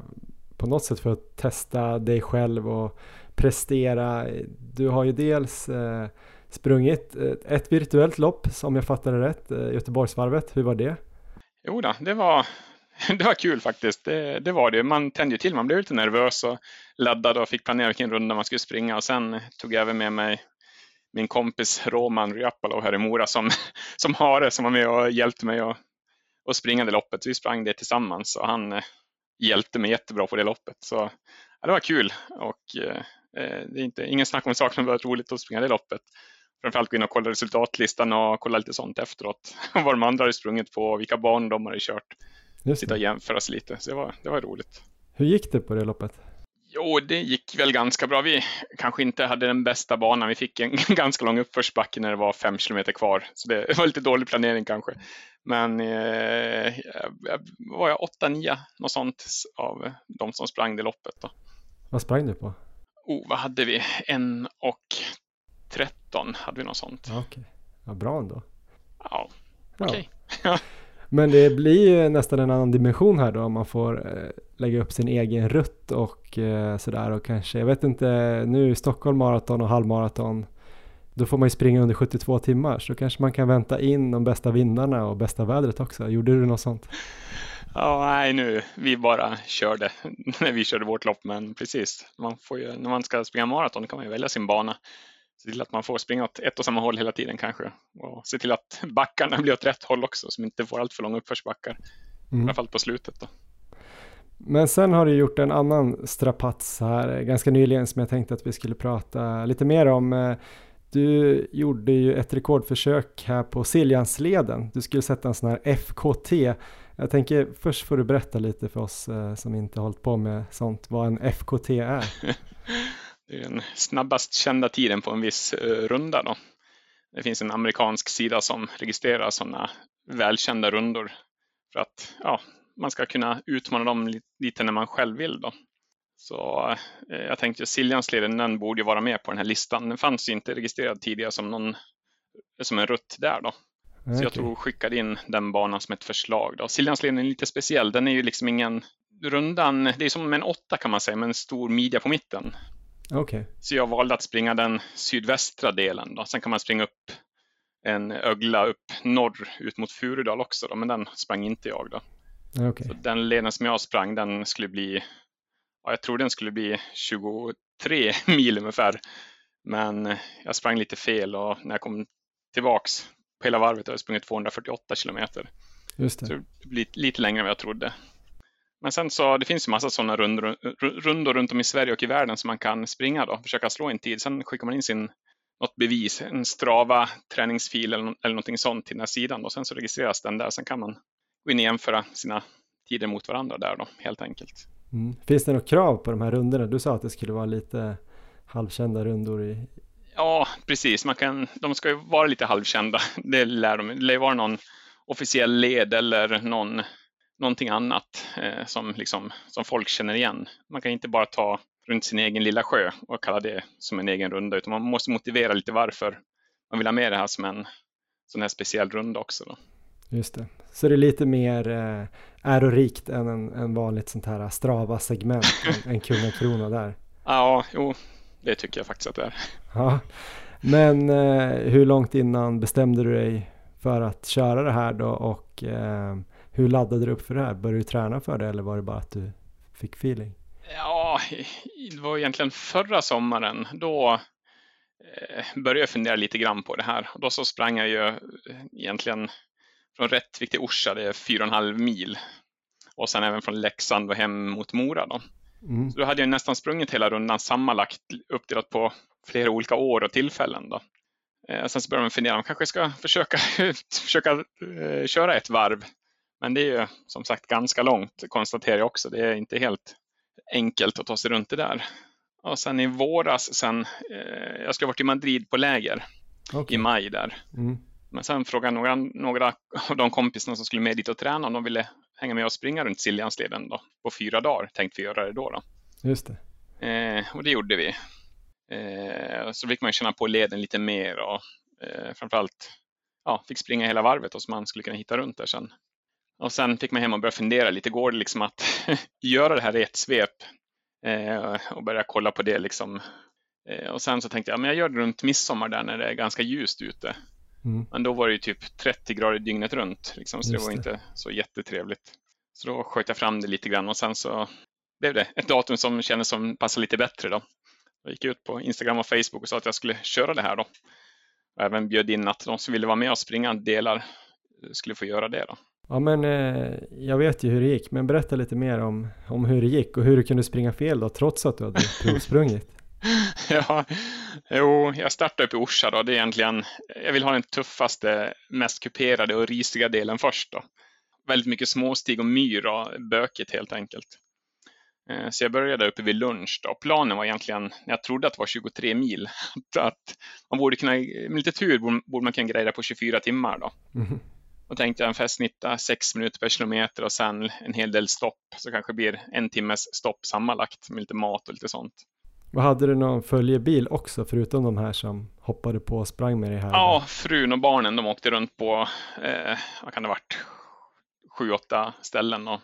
på något sätt för att testa dig själv och prestera. Du har ju dels eh, sprungit ett virtuellt lopp som jag fattade rätt, Göteborgsvarvet. Hur var det? Jo då, det var, det var kul faktiskt. Det, det, var det. Man tände ju till. Man blev lite nervös och laddad och fick planera vilken runda man skulle springa. Och sen tog jag även med mig min kompis Roman Ryapalo här i Mora som, som hare som var med och hjälpte mig att, att springa det loppet. Vi sprang det tillsammans och han eh, hjälpte mig jättebra på det loppet. Så ja, det var kul och eh, eh det är inte, ingen snack om saken, det var roligt att springa det loppet. Framförallt gå in och kolla resultatlistan och kolla lite sånt efteråt. Vad de andra hade sprungit på och vilka banor de hade kört. Just sitta och jämföra sig lite. Så det var, det var roligt. Hur gick det på det loppet? Jo, det gick väl ganska bra. Vi kanske inte hade den bästa banan. Vi fick en ganska lång uppförsbacke när det var fem kilometer kvar. Så det var lite dålig planering kanske. Men eh, var jag 8-9 något sånt av de som sprang det loppet. Då. Vad sprang du på? Oh, vad hade vi? En och 13 hade vi något sånt. Okej, okay. ja, bra ändå. Ja, okej. Okay. Men det blir ju nästan en annan dimension här då om man får eh, lägga upp sin egen rutt och eh, sådär och kanske, jag vet inte, nu i Stockholm maraton och halvmaraton då får man ju springa under 72 timmar så kanske man kan vänta in de bästa vindarna och bästa vädret också. Gjorde du något sånt? Ja, nej nu, vi bara körde när vi körde vårt lopp men precis, man får ju, när man ska springa maraton kan man ju välja sin bana se till att man får springa åt ett och samma håll hela tiden kanske. Och se till att backarna blir åt rätt håll också, så man inte får allt för långa uppförsbackar. Mm. I alla fall på slutet då. Men sen har du gjort en annan strapats här ganska nyligen som jag tänkte att vi skulle prata lite mer om. Du gjorde ju ett rekordförsök här på Siljansleden. Du skulle sätta en sån här FKT. Jag tänker först får du berätta lite för oss eh, som inte hållit på med sånt vad en FKT är. Det är den snabbast kända tiden på en viss uh, runda. Då. Det finns en amerikansk sida som registrerar sådana välkända rundor för att ja, man ska kunna utmana dem lite när man själv vill. Då. Så eh, jag tänkte Siljansleden, den borde vara med på den här listan. Den fanns inte registrerad tidigare som, någon, som en rutt där. Då. Okay. Så jag tog skickade in den banan som ett förslag. Då. Siljansleden är lite speciell. Den är ju liksom ingen rundan. Det är som en åtta kan man säga med en stor midja på mitten. Okay. Så jag valde att springa den sydvästra delen. Då. Sen kan man springa upp en ögla upp norr ut mot Furudal också, då, men den sprang inte jag. Då. Okay. Så den leden som jag sprang, den skulle bli, ja, jag tror den skulle bli 23 mil ungefär. Men jag sprang lite fel och när jag kom tillbaks på hela varvet har jag sprungit 248 kilometer. Just det. Så det blir lite längre än vad jag trodde. Men sen så, det finns ju massa sådana rundor, rundor runt om i Sverige och i världen som man kan springa då, försöka slå en tid. Sen skickar man in sin, något bevis, en Strava träningsfil eller, eller någonting sånt till den här sidan och sen så registreras den där. Sen kan man gå in och jämföra sina tider mot varandra där då, helt enkelt. Mm. Finns det något krav på de här rundorna? Du sa att det skulle vara lite halvkända rundor i... Ja, precis. Man kan, de ska ju vara lite halvkända. Det lär de. Det lär vara någon officiell led eller någon, någonting annat eh, som, liksom, som folk känner igen. Man kan inte bara ta runt sin egen lilla sjö och kalla det som en egen runda, utan man måste motivera lite varför man vill ha med det här som en sån här speciell runda också. Då. Just det. Så det är lite mer eh, ärorikt än en, en vanligt sånt här Strava-segment, en, en kungakrona där. Ja, jo, det tycker jag faktiskt att det är. Ja. Men eh, hur långt innan bestämde du dig för att köra det här då och eh, hur laddade du upp för det här? Började du träna för det eller var det bara att du fick feeling? Ja, det var egentligen förra sommaren. Då eh, började jag fundera lite grann på det här. Och då så sprang jag ju egentligen från Rättvik till Orsa, det är 4,5 mil. Och sen även från Leksand och hem mot Mora. Då. Mm. Så då hade jag nästan sprungit hela rundan sammanlagt uppdelat på flera olika år och tillfällen. Då. Eh, sen så började man fundera, man kanske ska försöka, försöka eh, köra ett varv. Men det är ju som sagt ganska långt, konstaterar jag också. Det är inte helt enkelt att ta sig runt det där. Och sen i våras, sen, eh, jag skulle varit i Madrid på läger okay. i maj där. Mm. Men sen frågade några, några av de kompisarna som skulle med dit och träna om de ville hänga med och springa runt Siljansleden då, på fyra dagar. Tänkte vi göra det då. då. Just det. Eh, och det gjorde vi. Eh, så fick man känna på leden lite mer och eh, framförallt ja, fick springa hela varvet och så man skulle kunna hitta runt där sen. Och sen fick man hem och börja fundera lite, går det liksom att göra det här i ett svep? Eh, och börja kolla på det liksom. Eh, och sen så tänkte jag, men jag gör det runt midsommar där när det är ganska ljust ute. Mm. Men då var det ju typ 30 grader dygnet runt, liksom, så Just det var inte så jättetrevligt. Så då sköt jag fram det lite grann och sen så blev det ett datum som kändes som passade lite bättre. Då. Jag gick ut på Instagram och Facebook och sa att jag skulle köra det här. Då. Och även bjöd in att de som ville vara med och springa delar skulle få göra det. Då. Ja men eh, jag vet ju hur det gick, men berätta lite mer om, om hur det gick och hur du kunde springa fel då, trots att du hade provsprungit. ja, jo, jag startade upp i Orsa då. Det är egentligen, jag vill ha den tuffaste, mest kuperade och risiga delen först då. Väldigt mycket småstig och myr och bökigt helt enkelt. Eh, så jag började uppe vid lunch då. Planen var egentligen, jag trodde att det var 23 mil, att man borde kunna, med lite tur borde man kunna greja på 24 timmar då. Mm. Och tänkte jag ungefär snitta 6 minuter per kilometer och sen en hel del stopp, så kanske blir en timmes stopp sammanlagt med lite mat och lite sånt. Och hade du någon följebil också förutom de här som hoppade på och sprang med dig här? Ja, frun och barnen de åkte runt på, eh, vad kan det varit, sju, åtta ställen och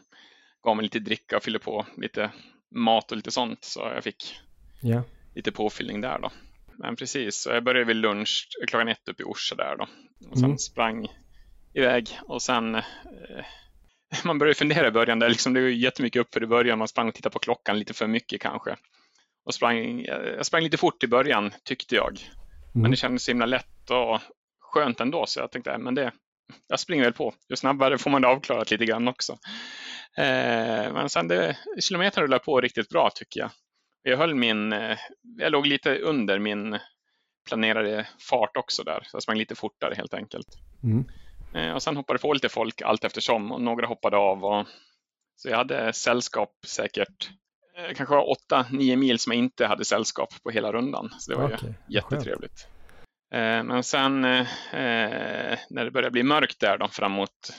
gav mig lite dricka och fyllde på lite mat och lite sånt. Så jag fick yeah. lite påfyllning där då. Men precis, så jag började vid lunch klockan ett upp i Orsa där då. Och sen mm. sprang iväg och sen eh, man började fundera i början, där liksom, det var jättemycket uppför i början, man sprang och tittade på klockan lite för mycket kanske och sprang, jag sprang lite fort i början tyckte jag. Mm. Men det kändes så himla lätt och skönt ändå så jag tänkte men det, jag springer väl på. Ju snabbare får man det avklarat lite grann också. Eh, men sen det, kilometern rullade på riktigt bra tycker jag. Jag höll min, eh, jag låg lite under min planerade fart också där. Så jag sprang lite fortare helt enkelt. Mm. Eh, och sen hoppade på lite folk allt eftersom och några hoppade av. Och, så jag hade sällskap säkert Eh, kanske var 8-9 mil som jag inte hade sällskap på hela rundan. Så det var okay. ju jättetrevligt. Eh, men sen när det började bli mörkt där då, framåt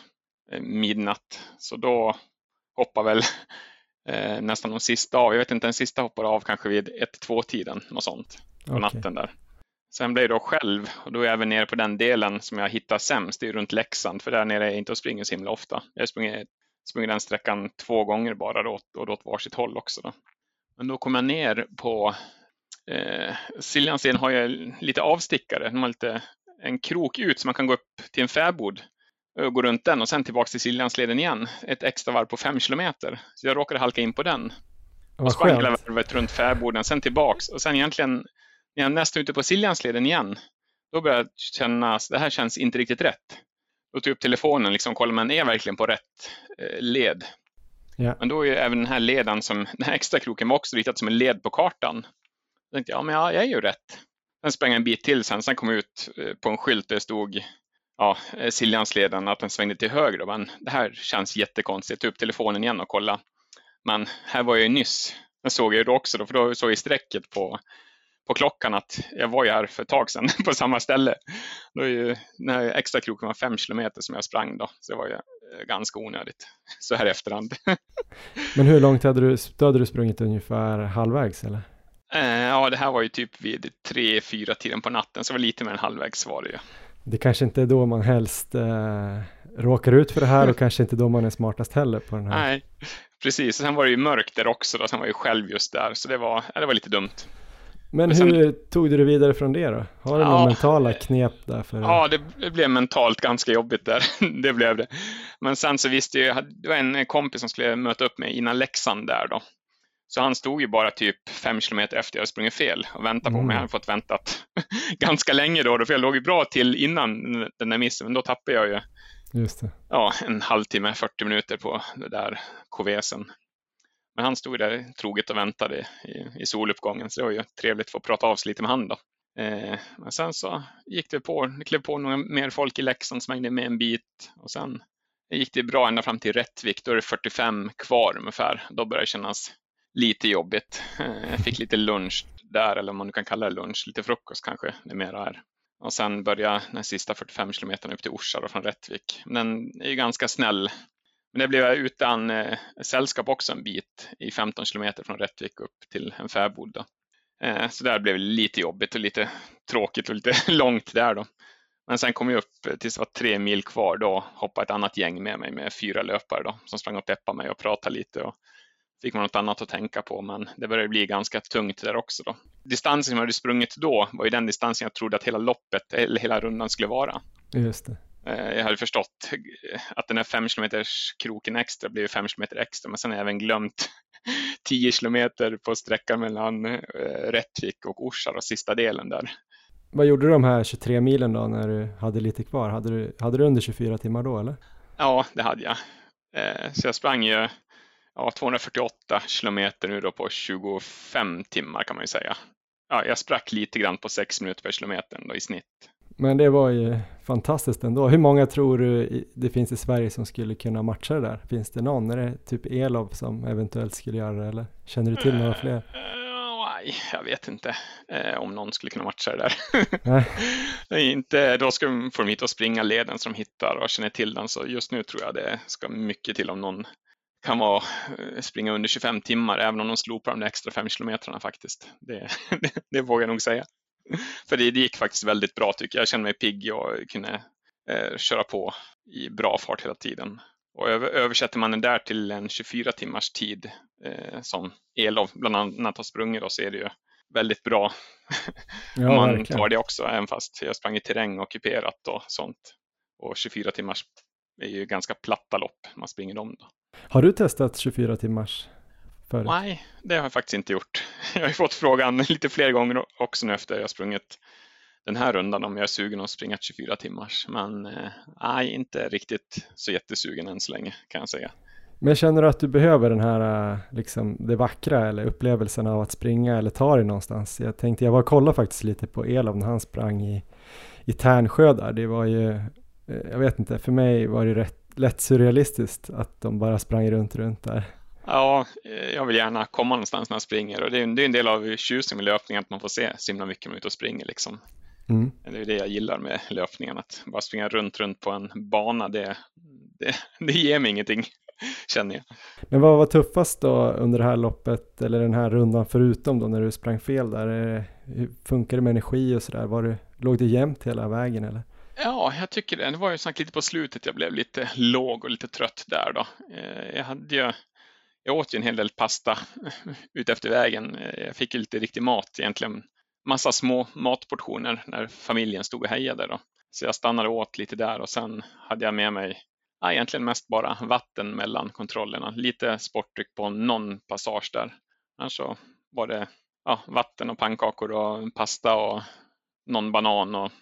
midnatt, så då hoppade väl nästan de sista av. Jag vet inte, den sista hoppade av kanske vid 1-2 tiden, något sånt, på okay. natten där. Sen blev jag då själv och då är jag även nere på den delen som jag hittar sämst, det är runt Leksand, för där nere är jag inte och springer så himla ofta. Jag springer sprungit den sträckan två gånger bara då, och då åt varsitt håll också. Då. Men då kom jag ner på eh, Siljansten har ju lite avstickare. De har lite, en krok ut så man kan gå upp till en fäbod och gå runt den och sen tillbaka till Siljansleden igen. Ett extra varv på fem kilometer. Så jag råkade halka in på den. Och sprang hela varvet runt fäboden, sen tillbaks och sen egentligen när jag nästan ute på Siljansleden igen, då började jag känna att det här känns inte riktigt rätt. Då tog jag upp telefonen och liksom kollade, men är jag verkligen på rätt eh, led? Ja. Men då är ju även den här leden, som, den här extra kroken var också ritad som en led på kartan. Jag tänkte, ja men ja, jag är ju rätt. Sen sprang jag en bit till sen, sen kom jag ut eh, på en skylt där det stod ja, eh, Siljansleden, att den svängde till höger. Men det här känns jättekonstigt. Jag tog upp telefonen igen och kolla. Men här var jag ju nyss. Jag såg jag då också, då, för då såg jag strecket på, på klockan att jag var ju här för ett tag sedan på samma ställe. Då är ju, den här extra kroken var fem kilometer som jag sprang då, så det var ju eh, ganska onödigt så här i efterhand. Men hur långt hade du, då hade du sprungit ungefär halvvägs eller? Eh, ja, det här var ju typ vid tre, fyra tiden på natten, så det var lite mer än halvvägs var det ju. Det kanske inte är då man helst eh, råkar ut för det här och kanske inte då man är smartast heller på den här. Nej, precis. Och sen var det ju mörkt där också, då. sen var jag ju själv just där, så det var, ja, det var lite dumt. Men sen- hur tog du dig vidare från det då? Har du några Ja, mentala knep där för Ja, det, blev mentalt ganska jobbigt där. det blev det. Men sen så visste jag, det var en kompis som skulle möta upp mig innan Leksand där då. Så han stod ju bara typ fem kilometer efter jag sprungit fel och väntade på Mm. mig. Jag hade fått väntat ganska länge då, då, för jag låg ju bra till innan den där missen, men då tappade jag ju ja, en halvtimme, 40 minuter på det där kovesen. Men han stod där troget och väntade i, i soluppgången, så det var ju trevligt att få prata av sig lite med han då. Eh, men sen så gick det på, det klev på några mer folk i Leksand som hängde med en bit och sen gick det bra ända fram till Rättvik, då är det 45 kvar ungefär. Då började det kännas lite jobbigt. Eh, jag fick lite lunch där, eller om man nu kan kalla det lunch, lite frukost kanske det mera är. Och sen började den sista 45 kilometern upp till Orsa då, från Rättvik. Den är ju ganska snäll. Men det blev jag utan eh, sällskap också en bit i 15 kilometer från Rättvik upp till en fäbod. Då. Eh, så där blev det lite jobbigt och lite tråkigt och lite långt där då. Men sen kom jag upp tills det var tre mil kvar. Då hoppade ett annat gäng med mig med fyra löpare då, som sprang och peppade mig och pratade lite. Och fick man något annat att tänka på, men det började bli ganska tungt där också. Då. Distansen som jag hade sprungit då var ju den distansen jag trodde att hela loppet, eller hela rundan skulle vara. Just det. Eh, Jag hade förstått att den här fem kilometers kroken extra blev fem kilometer extra, men sen har jag även glömt 10 kilometer på sträckan mellan eh, Rättvik och Orsa, och sista delen där. Vad gjorde du de här 23 milen då när du hade lite kvar? Hade du, hade du under 24 timmar då eller? Ja, det hade jag. Eh, Så jag sprang ju ja, 248 kilometer nu då på 25 timmar kan man ju säga. Ja, jag sprack lite grann på 6 minuter per kilometer då i snitt. Men det var ju fantastiskt ändå. Hur många tror du det finns i Sverige som skulle kunna matcha det där? Finns det någon? Är det typ Elov som eventuellt skulle göra det eller känner du till några fler? Eh, Nej, jag vet inte eh, om någon skulle kunna matcha det där. Nej. Inte, då ska de få dem hit och springa leden som de hittar och känner till den. Så just nu tror jag det ska mycket till om någon kan vara, eh, springa under 25 timmar, även om de slopar de där extra 5 kilometrarna faktiskt. Det, det, det vågar jag nog säga. För det, det gick faktiskt väldigt bra tycker jag. Jag kände mig pigg och kunde eh, köra på i bra fart hela tiden. Och över, översätter man den där till en 24 timmars tid eh, som Elov bland annat har sprungit då, så är det ju väldigt bra Ja, om man verkligen. tar det också, även fast jag sprang i terräng och kuperat och sånt. Och 24 timmars är ju ganska platta lopp man springer dem. Då. Har du testat 24 timmars förut? Nej, det har jag faktiskt inte gjort. Jag har ju fått frågan lite fler gånger också nu efter jag sprungit den här rundan om jag är sugen att springa 24 timmars. Men eh, nej, inte riktigt så jättesugen än så länge kan jag säga. Men känner du att du behöver den här, äh, liksom det vackra eller upplevelsen av att springa eller ta dig någonstans? Jag tänkte, jag var och kollade faktiskt lite på Elov när han sprang i, i Tärnsjö där. Det var ju, eh, jag vet inte, för mig var det rätt lätt surrealistiskt att de bara sprang runt, runt där. Ja, eh, jag vill gärna komma någonstans när jag springer och det är, det är en del av tjusningen med löpning att man får se så himla mycket när man är ute och springer liksom. Mm. Det är det jag gillar med löpningen, att bara springa runt, runt på en bana, det, det, det ger mig ingenting, känner jag. Men vad var tuffast då under det här loppet eller den här rundan förutom då när du sprang fel där? Hur funkar det med energi och sådär? Var du, låg det jämnt hela vägen eller? Ja, jag tycker det. Det var ju sagt lite på slutet jag blev lite låg och lite trött där då. Eh, Jag hade ju, jag åt ju en hel del pasta ut efter vägen. Jag fick ju lite riktig mat egentligen. Massa små matportioner när familjen stod och hejade då. Så jag stannade och åt lite där och sen hade jag med mig ja, egentligen mest bara vatten mellan kontrollerna. Lite sportdryck på någon passage där. Annars så var det ja, vatten och pannkakor och pasta och någon banan och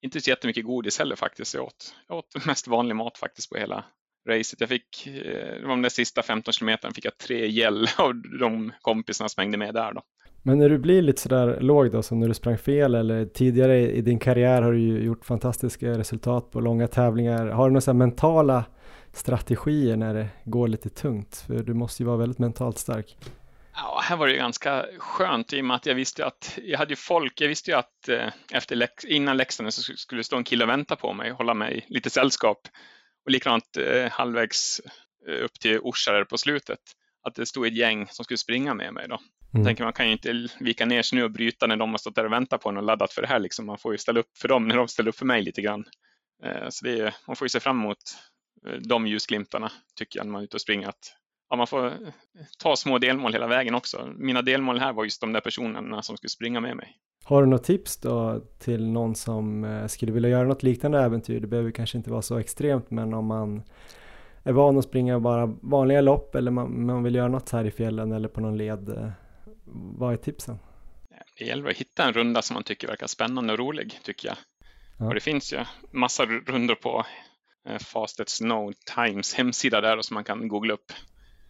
inte så jättemycket godis heller faktiskt. Jag åt, jag åt mest vanlig mat faktiskt på hela, racet. Jag fick, eh, de där sista 15 kilometerna fick jag tre gäll av de kompisarna som hängde med där då. Men när du blir lite sådär låg då, som när du sprang fel eller tidigare i din karriär har du ju gjort fantastiska resultat på långa tävlingar. Har du några mentala strategier när det går lite tungt? För du måste ju vara väldigt mentalt stark. Ja, här var det ganska skönt i och med att jag visste att jag hade ju folk. Jag visste ju att eh, efter innan läxan så skulle det stå en kille och vänta på mig och hålla mig lite sällskap. Och likadant eh, halvvägs eh, upp till Orsa på slutet. Att det stod ett gäng som skulle springa med mig då. Mm. tänker man kan ju inte vika ner sig nu och bryta när de har stått där och väntat på en och laddat för det här. Liksom. Man får ju ställa upp för dem när de ställer upp för mig lite grann. Eh, så det är, man får ju se fram emot eh, de ljusglimtarna tycker jag när man är ute och springer. Att, ja, man får ta små delmål hela vägen också. Mina delmål här var just de där personerna som skulle springa med mig. Har du något tips då till någon som eh, skulle vilja göra något liknande äventyr? Det behöver kanske inte vara så extremt, men om man är van att springa bara vanliga lopp eller man, man vill göra något här i fjällen eller på någon led vad är tipsen? Det gäller att hitta en runda som man tycker verkar spännande och rolig, tycker jag. Ja. Och det finns ju massa rundor på eh, Fastest Snow Times hemsida där som man kan googla upp.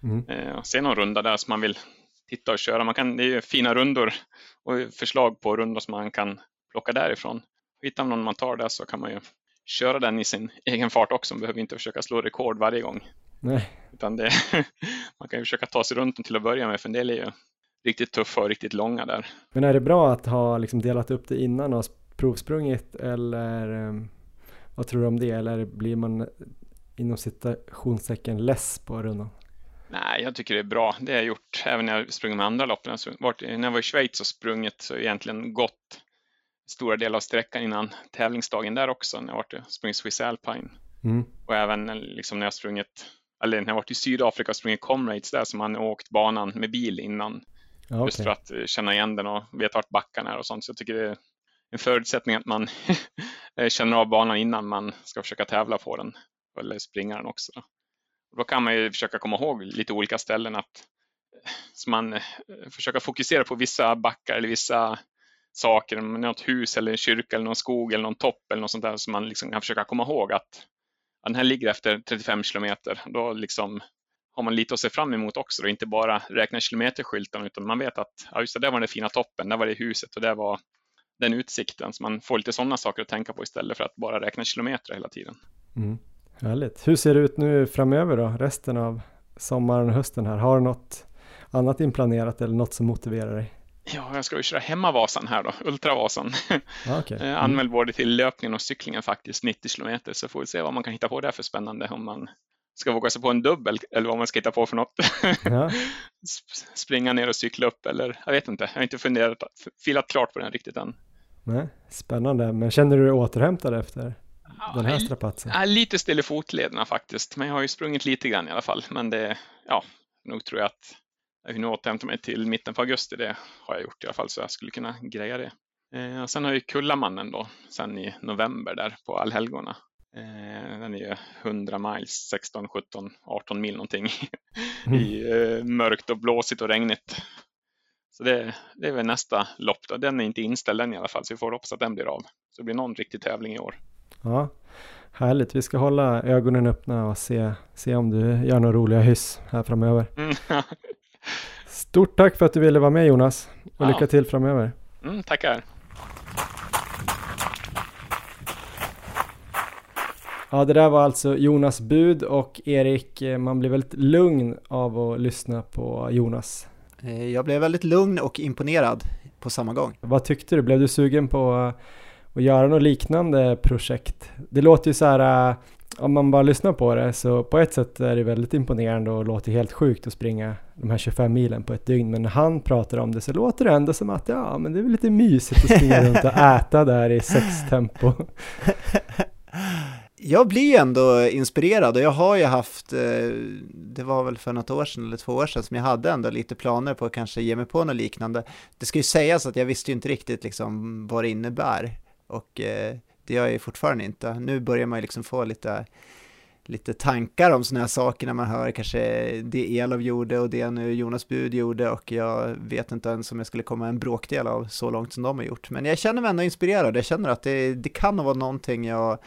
Mm. Eh, se någon runda där som man vill titta och köra. Man kan, det är ju fina rundor och förslag på rundor som man kan plocka därifrån. Hittar man någon man tar där så kan man ju köra den i sin egen fart också. Man behöver inte försöka slå rekord varje gång. Nej. Utan det, man kan ju försöka ta sig runt den till att börja med, för en del är ju riktigt tuffa och riktigt långa där. Men är det bra att ha liksom delat upp det innan och provsprungit eller um, vad tror du om det? Eller blir man inom citationstecken less på rundan? Nej, jag tycker det är bra. Det har jag gjort även när jag sprungit med andra lopp. När jag var i Schweiz och sprungit så egentligen gått stora delar av sträckan innan tävlingsdagen där också när jag varit sprungit Swiss Alpine. Mm. Och även liksom när jag sprungit, eller när jag varit i Sydafrika och sprungit Comrades där som man åkt banan med bil innan okay. Just för att eh, känna igen den och veta vart backarna är och sånt. Så jag tycker det är en förutsättning att man eh, känner av banan innan man ska försöka tävla på den eller springa den också. Då, kan man ju försöka komma ihåg lite olika ställen att så man eh, försöker fokusera på vissa backar eller vissa saker, något hus eller en kyrka eller någon skog eller någon topp eller något sånt där som man liksom kan försöka komma ihåg att den här ligger efter 35 kilometer. Då liksom har man lite att se fram emot också och inte bara räkna kilometerskylten utan man vet att ja, just det, där var den fina toppen, där var det huset och där var den utsikten. Så man får lite sådana saker att tänka på istället för att bara räkna kilometer hela tiden. Mm. Härligt. Hur ser det ut nu framöver då, resten av sommaren och hösten här? Har du något annat inplanerat eller något som motiverar dig? Ja, jag ska ju köra hemmavasan här då, Ultravasan. Ah, okay. mm. Anmäld både till löpningen och cyklingen faktiskt, 90 kilometer, så får vi se vad man kan hitta på där för spännande om man ska våga sig på en dubbel eller vad man ska hitta på för något. Ja. Springa ner och cykla upp eller jag vet inte. Jag har inte funderat, filat klart på den riktigt än. Nej, spännande. Men känner du dig återhämtad efter den här strapatsen? Ja, lite still i fotlederna faktiskt. Men jag har ju sprungit lite grann i alla fall. Men det, ja, nog tror jag att jag kan återhämta mig till mitten på augusti. Det har jag gjort i alla fall så jag skulle kunna greja det. Eh, sen har jag ju Kullamannen då, sen i november där på allhelgona. Eh, den är ju 100 miles, 16, 17, 18 mil någonting mm. i eh, mörkt och blåsigt och regnigt. Så det, det är väl nästa lopp. Då. Den är inte inställd än i alla fall, så vi får hoppas att den blir av. Så det blir någon riktig tävling i år. Ja, härligt. Vi ska hålla ögonen öppna och se, se om du gör några roliga hyss här framöver. Mm. Stort tack för att du ville vara med Jonas och ja. lycka till framöver. Mm, tackar. Ja, det där var alltså Jonas bud och Erik, man blir väldigt lugn av att lyssna på Jonas. Eh, jag blev väldigt lugn och imponerad på samma gång. Vad tyckte du? Blev du sugen på och göra något liknande projekt? Det låter ju så här, äh, om man bara lyssnar på det, så på ett sätt är det väldigt imponerande och låter helt sjukt att springa de här 25 milen på ett dygn. Men när han pratar om det så låter det ändå som att ja, men det är väl lite mysigt att springa runt och äta där i sextempo. jag blir ändå inspirerad och jag har ju haft, eh, det var väl för något år sedan eller två år sedan som jag hade ändå lite planer på att kanske ge mig på något liknande. Det ska ju sägas att jag visste ju inte riktigt liksom vad det innebär och eh, det gör jag ju fortfarande inte. Nu börjar man ju liksom få lite, lite tankar om sådana här saker när man hör kanske det Elof gjorde och det nu Jonas Bud gjorde och jag vet inte ens om jag skulle komma en bråkdel av så långt som de har gjort. Men jag känner mig ändå inspirerad, jag känner att det, det kan nog vara någonting jag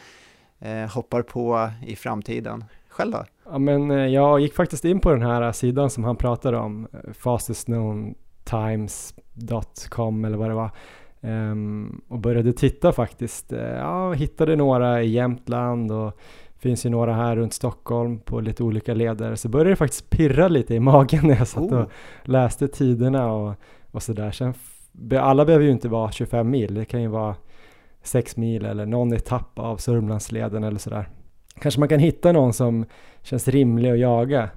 eh, hoppar på i framtiden. Själv då? Ja, men eh, jag gick faktiskt in på den här eh, sidan som han pratade om, eh, fastestknowntimes.com eller vad det var. Um, och började titta faktiskt. Uh, ja, hittade några i Jämtland och finns ju några här runt Stockholm på lite olika leder. Så började det faktiskt pirra lite i magen när jag satt oh. och läste tiderna och, och sådär. Sen, alla behöver ju inte vara 25 mil, det kan ju vara 6 mil eller någon etapp av Sörmlandsleden eller sådär. Kanske man kan hitta någon som känns rimlig att jaga.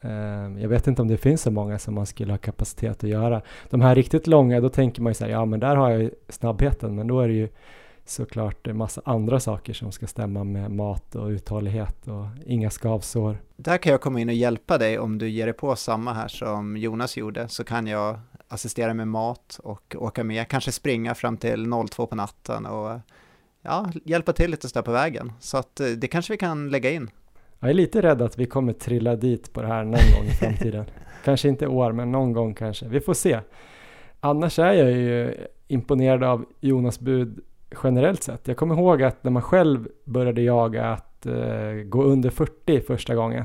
Ehm, jag vet inte om det finns så många som man skulle ha kapacitet att göra. De här riktigt långa, då tänker man ju så här, ja men där har jag ju snabbheten, men då är det ju såklart en massa andra saker som ska stämma med mat och uthållighet och inga skavsår. Där kan jag komma in och hjälpa dig om du ger dig på samma här som Jonas gjorde, så kan jag assistera med mat och åka med, kanske springa fram till 02 på natten och ja, hjälpa till lite där på vägen. Så att eh, det kanske vi kan lägga in. Jag är lite rädd att vi kommer trilla dit på det här någon gång i framtiden. kanske inte år, men någon gång kanske. Vi får se. Annars är jag ju imponerad av Jonas bud generellt sett. Jag kommer ihåg att när man själv började jaga att uh, gå under 40 första gången.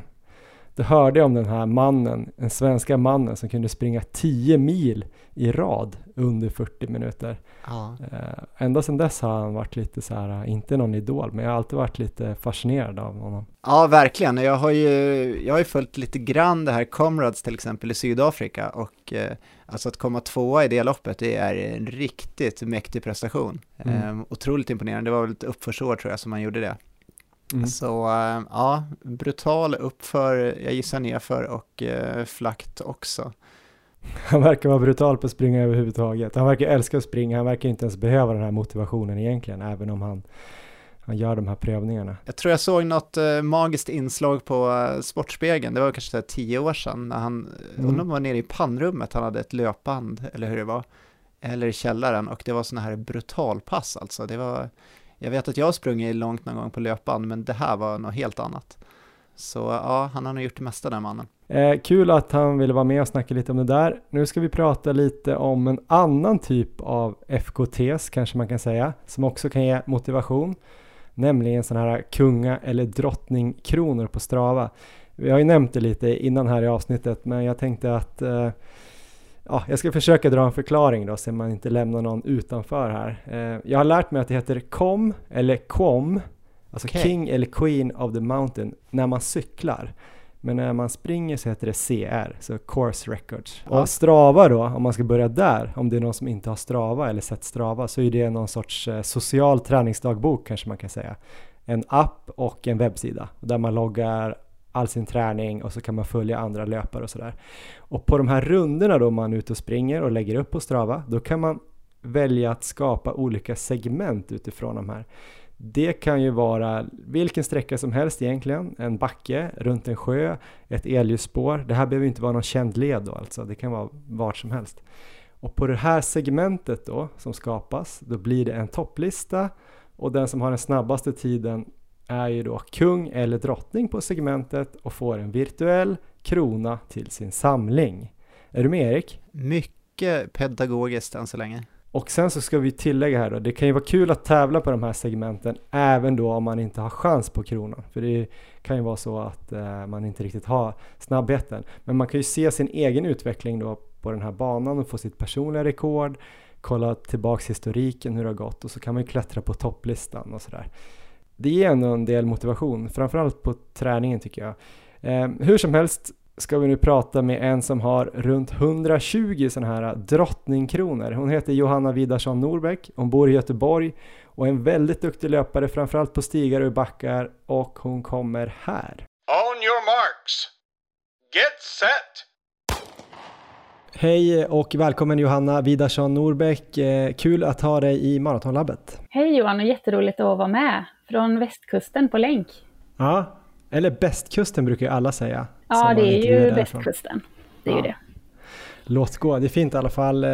Då hörde jag om den här mannen, den svenska mannen som kunde springa 10 mil i rad under 40 minuter. Ja. Uh, ända sedan dess har han varit lite så här, inte någon idol, men jag har alltid varit lite fascinerad av honom. Ja, verkligen. Jag har ju, jag har ju följt lite grann det här Comrades till exempel i Sydafrika och uh, alltså att komma tvåa i det loppet, det är en riktigt mäktig prestation. Mm. Um, otroligt imponerande. Det var väl ett uppförsår tror jag som han gjorde det. Mm. Så uh, ja, brutal uppför, jag gissar nerför och flakt också. Han verkar vara brutal på att springa överhuvudtaget. Han verkar älska att springa, han verkar inte ens behöva den här motivationen egentligen, även om han, han gör de här prövningarna. Jag tror jag såg något uh, magiskt inslag på Sportspegeln, det var kanske tio år sedan, när han, mm. undrar om var nere i pannrummet, han hade ett löpband, eller hur det var, eller i källaren, och det var sådana här brutalpass alltså. Det var, jag vet att jag har sprungit långt någon gång på löpband, men det här var något helt annat. Så ja, han har nog gjort det mesta den mannen. Eh, kul att han ville vara med och snacka lite om det där. Nu ska vi prata lite om en annan typ av FKTs kanske man kan säga, som också kan ge motivation, nämligen sådana här kunga eller drottningkronor på Strava. Vi har ju nämnt det lite innan här i avsnittet, men jag tänkte att eh, ja, jag ska försöka dra en förklaring då så man inte lämnar någon utanför här. Eh, jag har lärt mig att det heter KOM eller KOM, alltså okay. King eller Queen of the Mountain, när man cyklar. Men när man springer så heter det CR, så Course Records. Ja. Och Strava då, om man ska börja där, om det är någon som inte har Strava eller sett Strava, så är det någon sorts eh, social träningsdagbok kanske man kan säga. En app och en webbsida där man loggar all sin träning och så kan man följa andra löpare och sådär. Och på de här rundorna då man är ute och springer och lägger upp på Strava, då kan man välja att skapa olika segment utifrån de här. Det kan ju vara vilken sträcka som helst egentligen, en backe runt en sjö, ett elljusspår. Det här behöver inte vara någon känd led då alltså, det kan vara vart som helst. Och på det här segmentet då som skapas, då blir det en topplista och den som har den snabbaste tiden är ju då kung eller drottning på segmentet och får en virtuell krona till sin samling. Är du med Erik? Mycket pedagogiskt än så länge. Och sen så ska vi tillägga här då, det kan ju vara kul att tävla på de här segmenten även då om man inte har chans på kronan. För det kan ju vara så att eh, man inte riktigt har snabbheten. Men man kan ju se sin egen utveckling då på den här banan och få sitt personliga rekord, kolla tillbaks historiken hur det har gått och så kan man ju klättra på topplistan och sådär. Det ger ändå en del motivation, framförallt på träningen tycker jag. Eh, hur som helst, ska vi nu prata med en som har runt 120 sådana här drottningkronor. Hon heter Johanna Widarsson Norbeck, hon bor i Göteborg och är en väldigt duktig löpare framförallt på stigar och backar och hon kommer här. On your marks. Get set! Hej och välkommen Johanna Widarsson Norbeck. Eh, kul att ha dig i Maratonlabbet. Hej Johan och jätteroligt att vara med från västkusten på länk. Ja, eller bästkusten brukar ju alla säga. Ja, det är ju västkusten. Det är ja. ju det. Låt gå, det är fint i alla fall. Eh,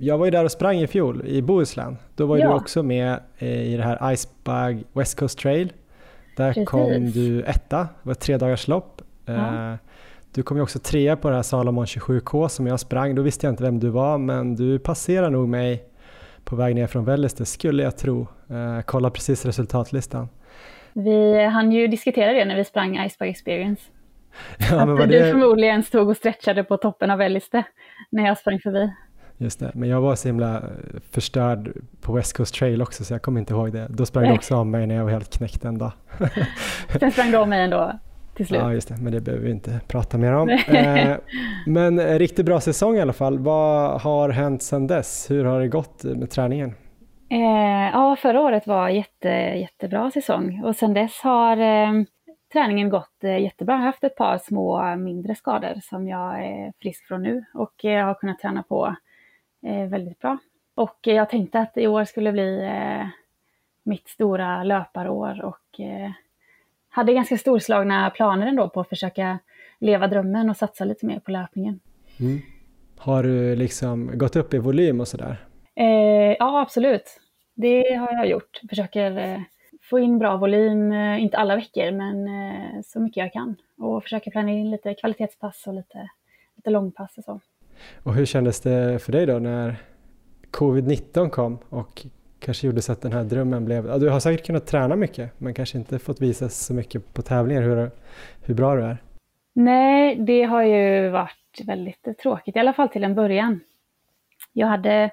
jag var ju där och sprang i fjol i Bohuslän. Då var ju ja. du också med eh, i det här Icebug West Coast Trail. Där Precis. kom du etta, det var ett tre dagars lopp. Ja. Eh, du kom ju också trea på det här Salomon 27K som jag sprang. Då visste jag inte vem du var, men du passerade nog mig på väg ner från Välleste, skulle jag tro. Kolla precis resultatlistan. Vi hann ju diskutera det när vi sprang Iceberg Experience. Ja, att var du det... förmodligen stod och stretchade på toppen av Elliste när jag sprang förbi. Just det, men jag var så himla förstörd på West Coast Trail också så jag kommer inte ihåg det. Då sprang du också om mig när jag var helt knäckt en dag. Sen sprang du om mig ändå till slut. Ja, just det, men det behöver vi inte prata mer om. eh, men en riktigt bra säsong i alla fall. Vad har hänt sedan dess? Hur har det gått med träningen? Eh, ja, förra året var jätte, jättebra säsong och sedan dess har eh, träningen gått eh, jättebra. Jag har haft ett par små mindre skador som jag är frisk från nu och eh, har kunnat träna på eh, väldigt bra. Och jag tänkte att i år skulle bli eh, mitt stora löparår och eh, hade ganska storslagna planer ändå på att försöka leva drömmen och satsa lite mer på löpningen. Mm. Har du liksom gått upp i volym och sådär? Eh, ja, absolut. Det har jag gjort. Försöker eh, få in bra volym, eh, inte alla veckor, men eh, så mycket jag kan. Och försöker planera in lite kvalitetspass och lite, lite långpass och så. Och hur kändes det för dig då när covid-19 kom och kanske gjorde så att den här drömmen blev... Du har säkert kunnat träna mycket men kanske inte fått visa så mycket på tävlingar hur, hur bra du är. Nej, det har ju varit väldigt tråkigt, i alla fall till en början. Jag hade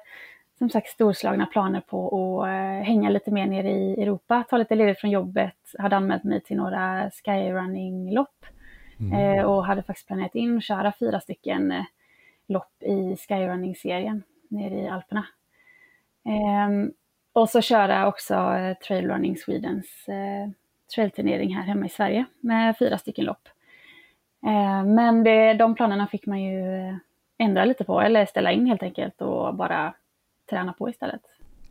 som sagt storslagna planer på att eh, hänga lite mer nere i Europa, ta lite ledigt från jobbet, hade anmält mig till några skyrunning-lopp mm. eh, och hade faktiskt planerat in att köra fyra stycken eh, lopp i skyrunning-serien nere i Alperna. Eh, och så köra också Trailrunning Swedens trailturnering här hemma i Sverige med fyra stycken lopp. Eh, men det, de planerna fick man ju ändra lite på eller ställa in helt enkelt och bara träna på istället.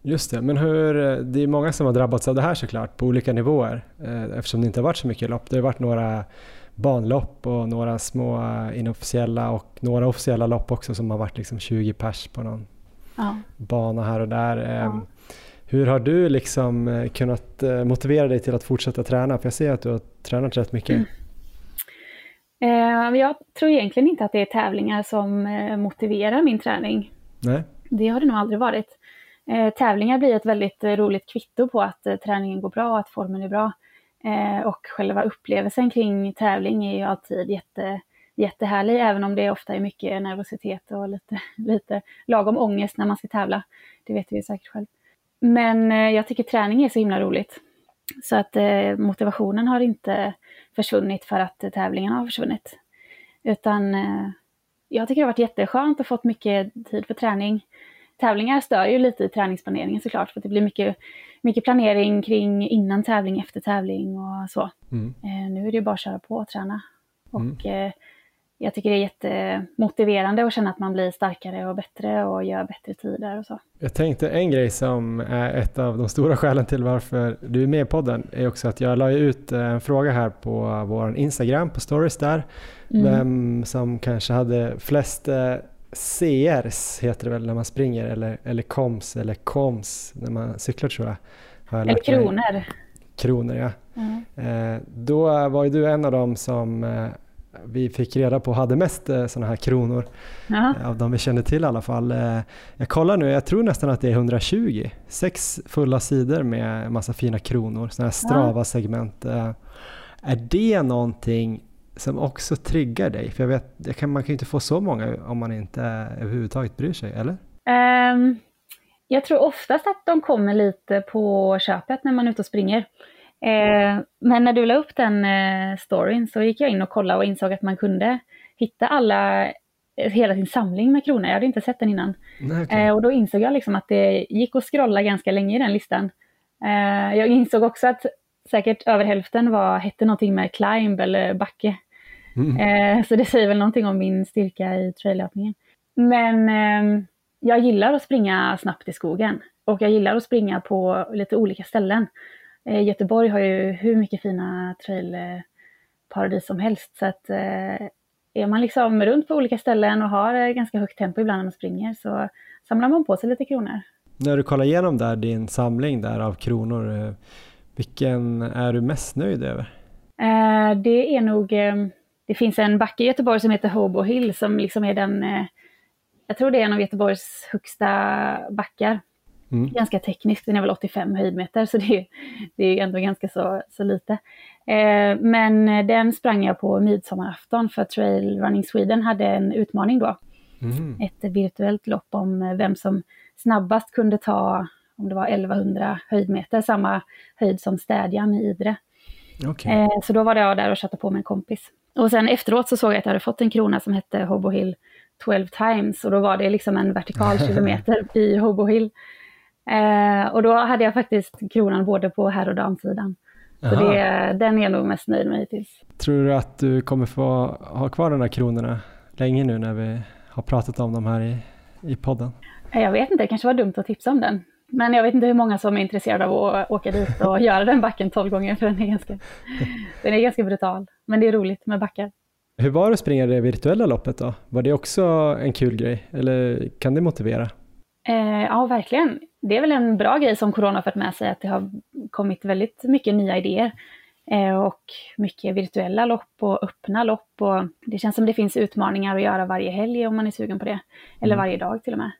Just det, men hur, det är många som har drabbats av det här såklart på olika nivåer eftersom det inte har varit så mycket lopp. Det har varit några banlopp och några små inofficiella och några officiella lopp också som har varit liksom 20 pers på någon ja. bana här och där. Ja. Hur har du liksom eh, kunnat eh, motivera dig till att fortsätta träna? För jag ser att du har tränat rätt mycket. Mm. Jag tror egentligen inte att det är tävlingar som motiverar min träning. Nej. Det har det nog aldrig varit. Eh, tävlingar blir ett väldigt eh, roligt kvitto på att eh, träningen går bra, att formen är bra. Och själva upplevelsen kring tävling är ju alltid jätte, jättehärlig, även om det ofta är mycket nervositet och lite, lite lagom ångest när man ska tävla. Det vet vi ju säkert själv. Men eh, jag tycker träning är så himla roligt. Så att eh, motivationen har inte försvunnit för att tävlingen har försvunnit. Utan eh, jag tycker det har varit jätteskönt och fått mycket tid för träning. Tävlingar stör ju lite i träningsplaneringen såklart, för det blir mycket, mycket planering kring innan tävling, efter tävling och så. Mm. nu är det ju bara att köra på och träna. Och mm jag tycker det är jättemotiverande att känna att man blir starkare och bättre och gör bättre tider och så. Jag tänkte en grej som är ett av de stora skälen till varför du är med i podden är också att jag la ut en fråga här på vår Instagram, på stories där, mm. vem som kanske hade flest eh, CRs, heter det väl när man springer, eller, eller koms eller koms när man cyklar tror jag. eller kronor. Mig. Kronor ja. Mm. då var ju du en av dem som eh, vi fick reda på hade mest eh, sådana här kronor. Aha. Eh, av de vi kände till i alla fall. Eh, jag kollar nu, jag tror nästan att det är 120. Sex fulla sidor med massa fina kronor, sådana här Strava-segment. Är det någonting som också triggar dig? För jag vet, kan, man kan ju inte få så många om man inte överhuvudtaget bryr sig, eller? Um, jag tror oftast att de kommer lite på köpet när man är ute och springer. Eh, men när du la upp den eh, storyn så gick jag in och kollade och insåg att man kunde hitta alla, eh, hela sin samling med kronor. Jag hade inte sett den innan. Nej, okay. eh, och då insåg jag liksom att det gick att scrolla ganska länge i den listan. Eh, jag insåg också att säkert över hälften var, hette någonting med climb eller backe. Mm. Eh, så det säger väl någonting om min styrka i traillöpningen. Men ehm, jag gillar att springa snabbt i skogen och jag gillar att springa på lite olika ställen. Eh, Göteborg har ju hur mycket fina trailparadis som helst. Så att eh, är man liksom runt på olika ställen och har ganska högt tempo ibland när man springer så samlar man på sig lite kronor. När du kollar igenom där din samling där av kronor, eh, vilken är du mest nöjd över? Det är nog, det finns en backe i Göteborg som heter Hobo Hill som liksom är den, jag tror det är en av Göteborgs högsta backar. Mm. Ganska tekniskt, den är väl 85 höjdmeter så det, det är ändå ganska så, så lite. Eh, men den sprang jag på midsommarafton för Trail Running Sweden hade en utmaning då. Mm. Ett virtuellt lopp om vem som snabbast kunde ta, om det var 1100 höjdmeter, samma höjd som städjan i Idre. Okay. Eh, så då var jag där och chattade på med en kompis. Och sen efteråt så såg jag att jag hade fått en krona som hette Hobo Hill 12 times och då var det liksom en vertikal kilometer i Hobo Hill. Eh, och då hade jag faktiskt kronan både på herr och damsidan. Så det, den är jag nog mest nöjd med hittills. Tror du att du kommer få ha kvar de här kronorna länge nu när vi har pratat om dem här i, i podden? Jag vet inte, det kanske var dumt att tipsa om den. Men jag vet inte hur många som är intresserade av att åka dit och göra den backen tolv gånger, för den är, ganska, den är ganska brutal. Men det är roligt med backar. Hur var det att springa det virtuella loppet då? Var det också en kul grej, eller kan det motivera? Eh, ja, verkligen. Det är väl en bra grej som corona fört med sig, att det har kommit väldigt mycket nya idéer. Eh, och mycket virtuella lopp och öppna lopp. Och det känns som det finns utmaningar att göra varje helg om man är sugen på det. Eller mm. varje dag till och med.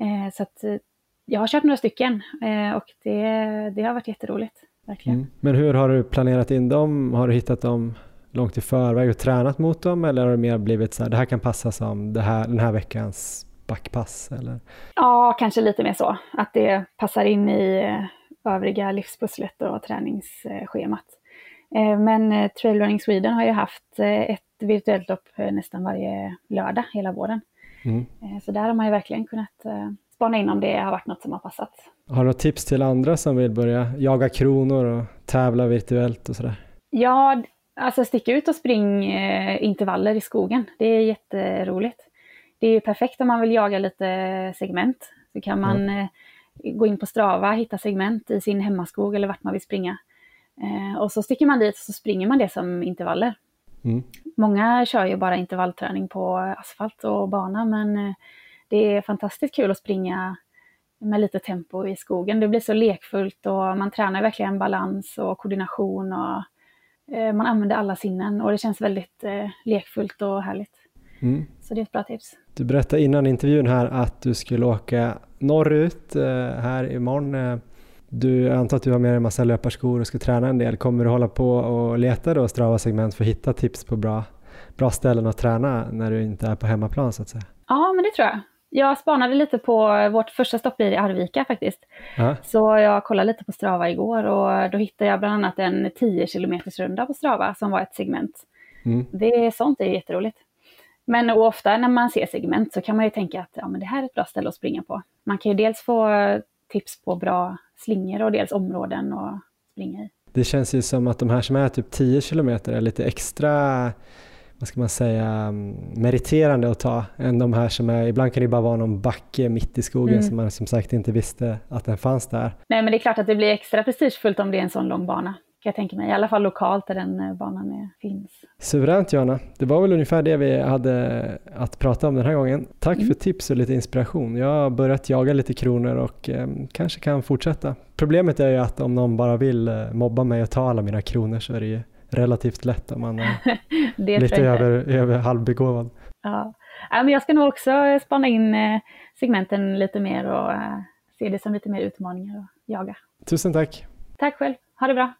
Eh, så att eh, jag har kört några stycken och det, det har varit jätteroligt. Verkligen. Mm. Men hur har du planerat in dem? Har du hittat dem långt i förväg och tränat mot dem eller har det mer blivit så här, det här kan passa som det här, den här veckans backpass? Eller? Ja, kanske lite mer så, att det passar in i övriga livspusslet och träningsschemat. Eh, men eh, Trailrunning Sweden har ju haft eh, ett virtuellt lopp nästan varje lördag hela våren. Mm. Så där har man ju verkligen kunnat spana in om det har varit något som har passat. Har du tips till andra som vill börja jaga kronor och tävla virtuellt och sådär? Ja, alltså stick ut och spring intervaller i skogen. Det är jätteroligt. Det är perfekt om man vill jaga lite segment. Så kan man mm. gå in på Strava, hitta segment i sin hemmaskog eller vart man vill springa. Eh, och så sticker man dit och så springer man det som intervaller. Mm. Många kör ju bara intervallträning på asfalt och bana, men eh, det är fantastiskt kul att springa med lite tempo i skogen. Det blir så lekfullt och man tränar verkligen balans och koordination och eh, man använder alla sinnen och det känns väldigt eh, lekfullt och härligt. Mm. Så det är ett bra tips. Du berättade innan intervjun här att du skulle åka norrut eh, här imorgon. Eh, du, jag antar att du har med dig en massa löparskor och ska träna en del. Kommer du hålla på och leta då Strava-segment för att hitta tips på bra, bra ställen att träna när du inte är på hemmaplan så att säga? Ja, men det tror jag. Jag spanade lite på, vårt första stopp blir i Arvika faktiskt. Ja. Så jag kollade lite på Strava igår och då hittade jag bland annat en 10 km runda på Strava som var ett segment. Mm. Det, sånt är jätteroligt. Men ofta när man ser segment så kan man ju tänka att ja, men det här är ett bra ställe att springa på. Man kan ju dels få tips på bra slingor och dels områden att springa i. Det känns ju som att de här som är typ 10 kilometer är lite extra, vad ska man säga, meriterande att ta än de här som är, ibland kan det bara vara någon backe mitt i skogen mm. som man som sagt inte visste att den fanns där. Nej men det är klart att det blir extra prestigefullt om det är en sån lång bana jag tänka mig. I alla fall lokalt där den eh, banan är, finns. Suveränt Johanna. Det var väl ungefär det vi hade att prata om den här gången. Tack mm. för tips och lite inspiration. Jag har börjat jaga lite kronor och eh, kanske kan fortsätta. Problemet är ju att om någon bara vill eh, mobba mig och ta alla mina kronor så är det ju relativt lätt om man är lite över, över halvbegåvad. Ja. ja, men jag ska nog också spana in eh, segmenten lite mer och eh, se det som lite mer utmaningar att jaga. Tusen tack. Tack själv. Ha det bra.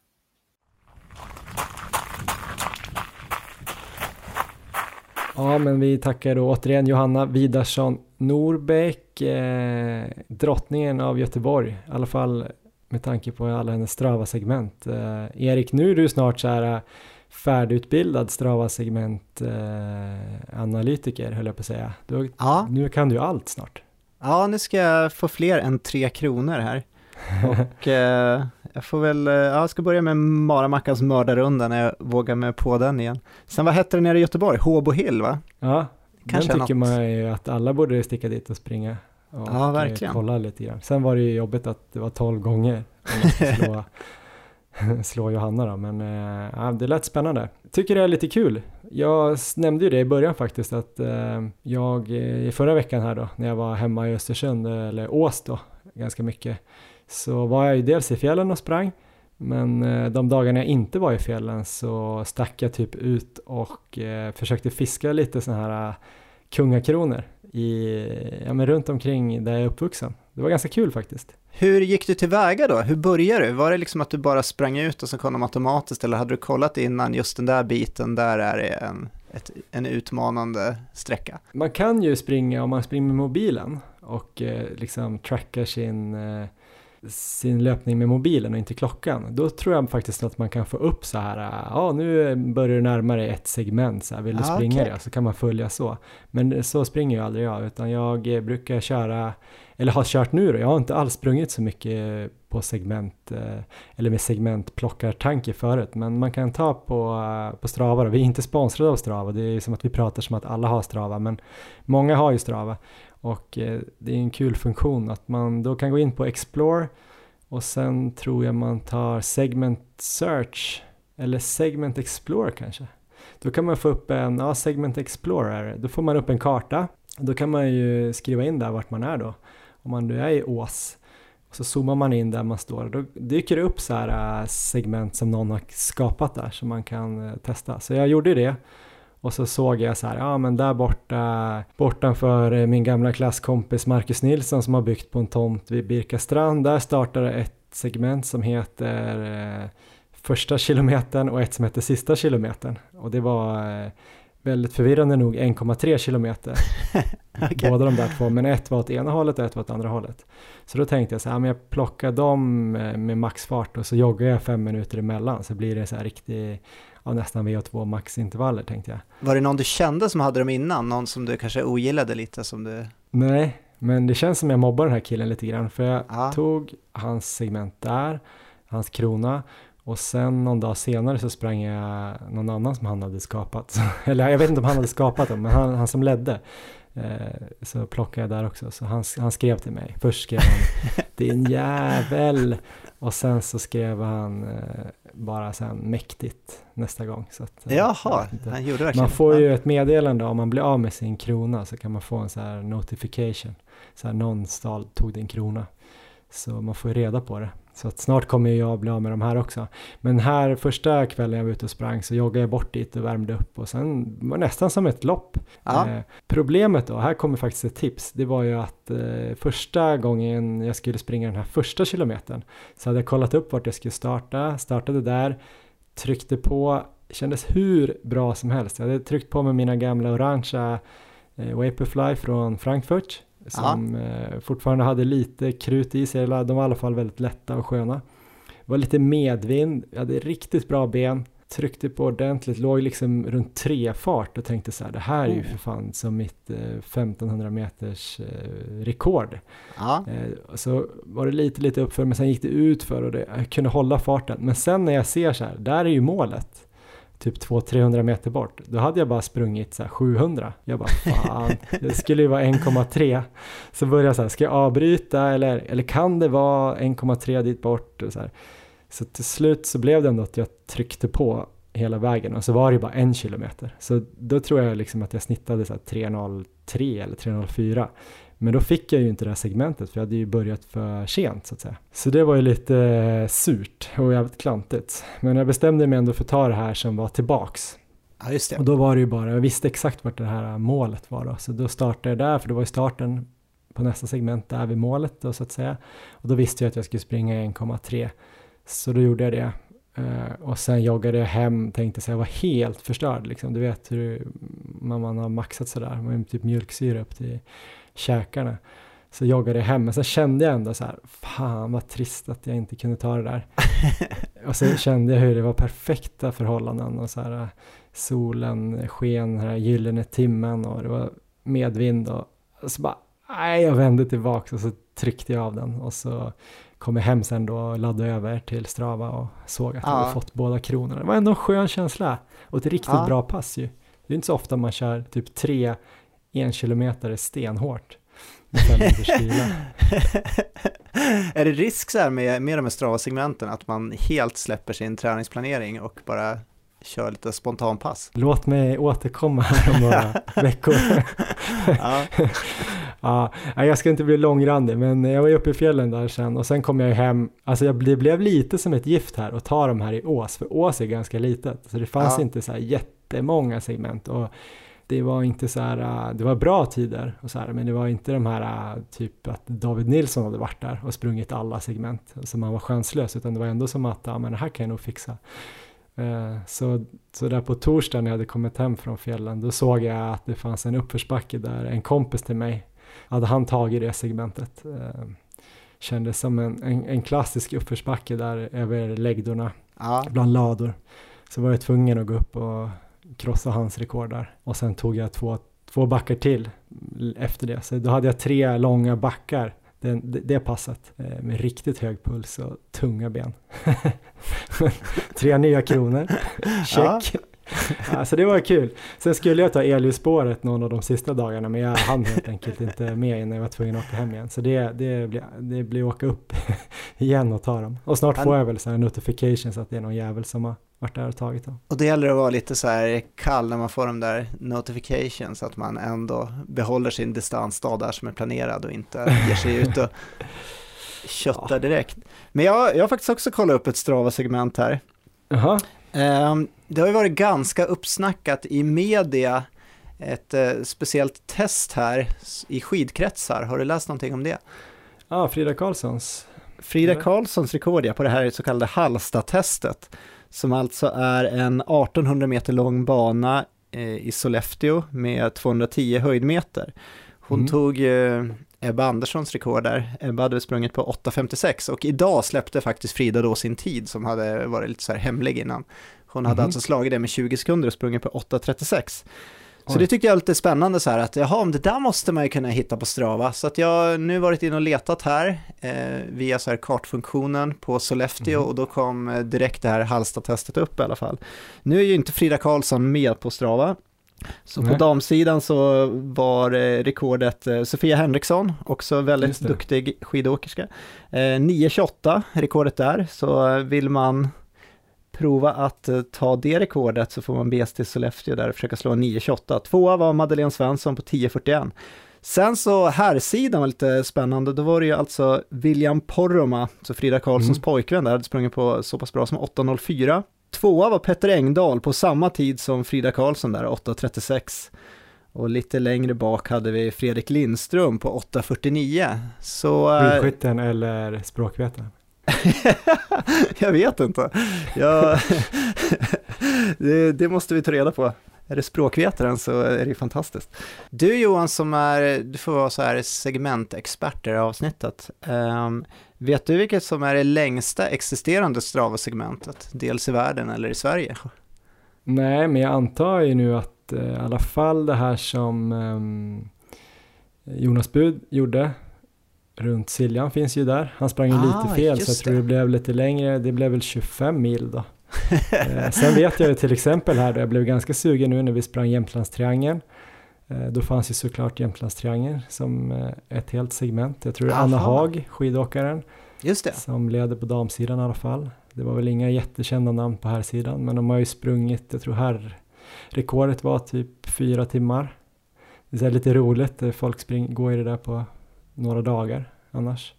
Ja, men vi tackar då återigen Johanna Vidarsson Norbeck, eh, drottningen av Göteborg, i alla fall med tanke på alla hennes Strava-segment. Eh, Erik, nu är du snart så här eh, färdigutbildad Strava-segment-analytiker, eh, höll jag på att säga. Du, ja. Nu kan du allt snart. Ja, nu ska jag få fler än tre kronor här. Och eh, jag får väl, eh, ja, jag ska börja med Maramackans mördarrunda när jag vågar mig på den igen. Sen vad hette det nere i Göteborg? Håbo Hill va? Ja, Kanske den tycker något. man ju att alla borde sticka dit och springa och ja, verkligen. kolla lite grann. Sen var det ju jobbigt att det var tolv gånger slå, slå Johanna då, men äh, ja, det lät spännande. Tycker det är lite kul. Jag nämnde ju det i början faktiskt att äh, jag i förra veckan här då när jag var hemma i Östersund, eller Ås då, ganska mycket så var jag ju dels i fjällen och sprang men eh, de dagarna jag inte var i fjällen så stack jag typ ut och eh, försökte fiska lite sådana här eh, kungakronor i, ja, men runt omkring där jag är uppvuxen. Det var ganska kul faktiskt. Hur gick du tillväga då? Hur började du? Var det liksom att du bara sprang ut och så kom de automatiskt eller hade du kollat innan just den där biten, där är det en, ett, en utmanande sträcka? Man kan ju springa om man springer med mobilen och eh, liksom trackar sin, eh, sin löpning med mobilen och inte klockan. Då tror jag faktiskt att man kan få upp så här, ja ah, nu börjar du närma dig ett segment, så här, vill du Ah, springa okej. det? Så kan man följa så. Men så springer jag aldrig jag, utan jag eh, brukar köra, eller har kört nu då, jag har inte alls sprungit så mycket på segment, eh, eller med segmentplockartanke förut, men man kan ta på, eh, på Strava då. Vi är inte sponsrade av Strava, det är som att vi pratar som att alla har Strava, men många har ju Strava. Och eh, det är en kul funktion att man då kan gå in på Explore och sen tror jag man tar Segment Search eller Segment Explore” kanske. Då kan man få upp en, ja Segment Explorer, då får man upp en karta. Då kan man ju skriva in där vart man är då. Om man nu är i Ås och så zoomar man in där man står. Då dyker det upp så här eh, segment som någon har skapat där som man kan eh, testa. Så jag gjorde det. Och så såg jag så här, ja men där borta, bortanför eh, min gamla klasskompis Marcus Nilsson som har byggt på en tomt vid Birka strand, där startade ett segment som heter eh, första kilometern och ett som heter sista kilometern. Och det var eh, väldigt förvirrande nog 1,3 kilometer. Okej. Båda de där två, men ett var åt ena hållet och ett var åt andra hållet. Så då tänkte jag så här, men jag plockar dem med maxfart och så joggar jag fem minuter emellan så blir det så här riktig, ja, nästan VO2 maxintervaller tänkte jag. Var det någon du kände som hade dem innan? Någon som du kanske ogillade lite som du... Nej, men det känns som jag mobbar den här killen lite grann för jag Ja. tog hans segment där, hans krona och sen någon dag senare så sprang jag någon annan som han hade skapat. Eller jag vet inte om han hade skapat dem, men han, han som ledde. Eh, så plockade jag där också. Så han, han skrev till mig. Först skrev han din jävel och sen så skrev han eh, bara sen mäktigt nästa gång. Så att, eh, Jaha, han gjorde verkligen Man får ju ett meddelande om man blir av med sin krona så kan man få en så här notification. Så här någon stal, tog din krona. Så man får ju reda på det. Så att snart kommer jag bli av med de här också. Men här första kvällen jag var ute och sprang så joggade jag bort dit och värmde upp och sen var det nästan som ett lopp. Ja. Eh, problemet då, här kommer faktiskt ett tips, det var ju att eh, första gången jag skulle springa den här första kilometern så hade jag kollat upp vart jag skulle starta, startade där, tryckte på, kändes hur bra som helst. Jag hade tryckt på med mina gamla orangea eh, Vaporfly från Frankfurt som eh, fortfarande hade lite krut i sig, eller de var i alla fall väldigt lätta och sköna. Det var lite medvind, jag hade riktigt bra ben, tryckte på ordentligt, låg liksom runt tre fart och tänkte så här, det här är ju Oh. för fan som mitt eh, 1500 meters eh, rekord. Ja. Eh, så var det lite, lite uppför, men sen gick det ut för och det, jag kunde hålla farten. Men sen när jag ser så här, där är ju målet, typ 200-300 meter bort, då hade jag bara sprungit så här 700. Jag bara fan, det skulle ju vara 1,3. Så började jag så här, ska jag avbryta eller, eller kan det vara 1,3 dit bort? Och så, här. så till slut så blev det ändå att jag tryckte på hela vägen och så var det bara en kilometer. Så då tror jag liksom att jag snittade så här 3.03 eller 3.04. Men då fick jag ju inte det här segmentet för jag hade ju börjat för sent så att säga. Så det var ju lite surt och jävligt klantigt. Men jag bestämde mig ändå för att ta det här som var tillbaks. ja, just det. Och då var det ju bara, jag visste exakt vart det här målet var då. Så då startade jag där, för det var ju starten på nästa segment där vid målet då så att säga. Och då visste jag att jag skulle springa i 1,3. Så då gjorde jag det. Eh, och sen joggade jag hem, tänkte så jag var helt förstörd liksom. Du vet hur man, man har maxat sådär, man har typ mjölksyra upp till käkarna. Så joggade jag hem, men sen kände jag ändå så här, fan vad trist att jag inte kunde ta det där. och så kände jag hur det var perfekta förhållanden och så här solen sken den här gyllene timmen och det var medvind och, så bara, nej jag vände tillbaks och så tryckte jag av den och så kom jag hem sen då och laddade över till Strava och såg att jag Ja. hade fått båda kronorna. Det var ändå en skön känsla och ett riktigt Ja. bra pass ju. Det är inte så ofta man kör typ tre en kilometer stenhårt. minuters vila. är det risk så här med, med de här Strava-segmenten att man helt släpper sin träningsplanering och bara kör lite spontanpass? Låt mig återkomma här om några veckor. Ja, Ja, jag ska inte bli långrandig, men jag var ju uppe i fjällen där sen och sen kom jag ju hem. Alltså jag, det blev lite som ett gift här att ta de här i Ås, för Ås är ganska litet. Så det fanns Ja. inte så här jättemånga segment och det var inte så här, äh, det var bra tider och så här, men det var inte de här äh, typ att David Nilsson hade varit där och sprungit alla segment som han var chanslös, utan det var ändå som att, ja men det här kan jag nog fixa. Uh, så, så där på torsdagen när jag hade kommit hem från fjällen, då såg jag att det fanns en uppförsbacke där en kompis till mig hade han tagit det segmentet. Uh, kändes som en, en, en klassisk uppförsbacke där över läggdorna, ja. bland lador. Så var jag tvungen att gå upp och krossa hans rekord där. Och sen tog jag två, två backar till efter det. Så då hade jag tre långa backar det, det passet eh, med riktigt hög puls och tunga ben. tre nya kronor, check. Ja. Alltså det var kul. Sen skulle jag ta elljusspåret någon av de sista dagarna men jag hann helt enkelt inte med innan jag var tvungen att åka hem igen. Så det, det, blir, det blir åka upp igen och ta dem. Och snart får jag väl så här notifications att det är någon jävel som har varit där och tagit dem. Och det gäller att vara lite så här kall när man får de där notifications, att man ändå behåller sin distansdag där som är planerad och inte ger sig ut och köttar ja. direkt. Men jag, jag har faktiskt också kollat upp ett Strava-segment här. Jaha. Um, det har ju varit ganska uppsnackat i media, ett uh, speciellt test här i skidkretsar. Har du läst någonting om det? Ja, ah, Frida Karlssons. Frida Karlssons rekord ja, på det här så kallade Hallsta-testet som alltså är en 1800 meter lång bana eh, i Sollefteå med 210 höjdmeter. Hon mm. tog eh, Ebba Anderssons rekord där. Ebba hade sprungit på 8.56 och idag släppte faktiskt Frida då sin tid som hade varit lite så här hemlig innan. Hon hade mm. alltså slagit det med 20 sekunder och sprungit på 8.36. Så det tyckte jag är lite spännande så här att jaha, det där måste man ju kunna hitta på Strava. Så att jag har nu varit inne och letat här eh, via så här kartfunktionen på Sollefteå mm. och då kom eh, direkt det här Hallsta-testet upp i alla fall. Nu är ju inte Frida Karlsson med på Strava. Så Nej. på damsidan så var eh, rekordet eh, Sofia Henriksson, också väldigt duktig skidåkerska. Eh, 9.28 rekordet där, så vill man prova att eh, ta det rekordet så får man bege till Sollefteå där och försöka slå 9.28. Tvåa var Madeleine Svensson på 10.41. Sen så här sidan var lite spännande, då var det ju alltså William Porroma, så Frida Karlssons mm. pojkvän där, hade sprungit på så pass bra som 8.04. Tvåa var Petter Engdahl på samma tid som Frida Karlsson där, 8.36. Och lite längre bak hade vi Fredrik Lindström på 8.49. Så... Eh, Skidskytten eller språkvetaren? jag vet inte. Jag, det, det, måste vi ta reda på. Är det språkvetaren så är det ju fantastiskt. Du Johan som är, du får vara så här segmentexpert i det här avsnittet. Um, vet du vilket som är det längsta existerande Strava-segmentet? Dels i världen eller i Sverige? Nej, men jag antar ju nu att uh, i alla fall det här som um, Jonas Bud gjorde runt Siljan finns ju där. Han sprang ju ah, lite fel så jag tror det. det blev lite längre. Det blev väl 25 mil då. eh, sen vet jag ju till exempel här, då jag blev ganska sugen nu när vi sprang Jämtlandstriangeln. Eh, då fanns ju såklart Jämtlandstriangeln som eh, ett helt segment. Jag tror det är Anna Haag, skidåkaren, Just det. som leder på damsidan i alla fall. Det var väl inga jättekända namn på här sidan men de har ju sprungit, jag tror här rekordet var typ fyra timmar. Det är lite roligt, folk spring, går ju det där på några dagar annars.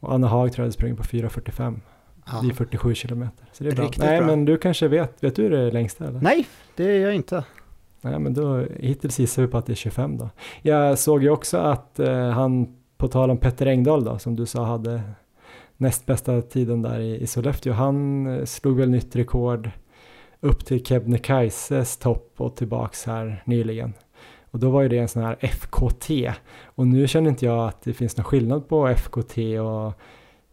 Och Anna Haag tror jag hade sprungit på 4.45. Ja. Det är 47 kilometer. Så det är bra. Riktigt Nej, bra. men du kanske vet, vet du det längsta eller? Nej, det är jag inte. Nej, men då hittills gissar vi på att det är 25 då. Jag såg ju också att eh, han, på tal om Petter Engdahl då, som du sa hade näst bästa tiden där i, i Sollefteå, han eh, slog väl nytt rekord upp till Kebnekaises topp och tillbaks här nyligen. Och då var ju det en sån här FKT. Och nu känner inte jag att det finns någon skillnad på FKT och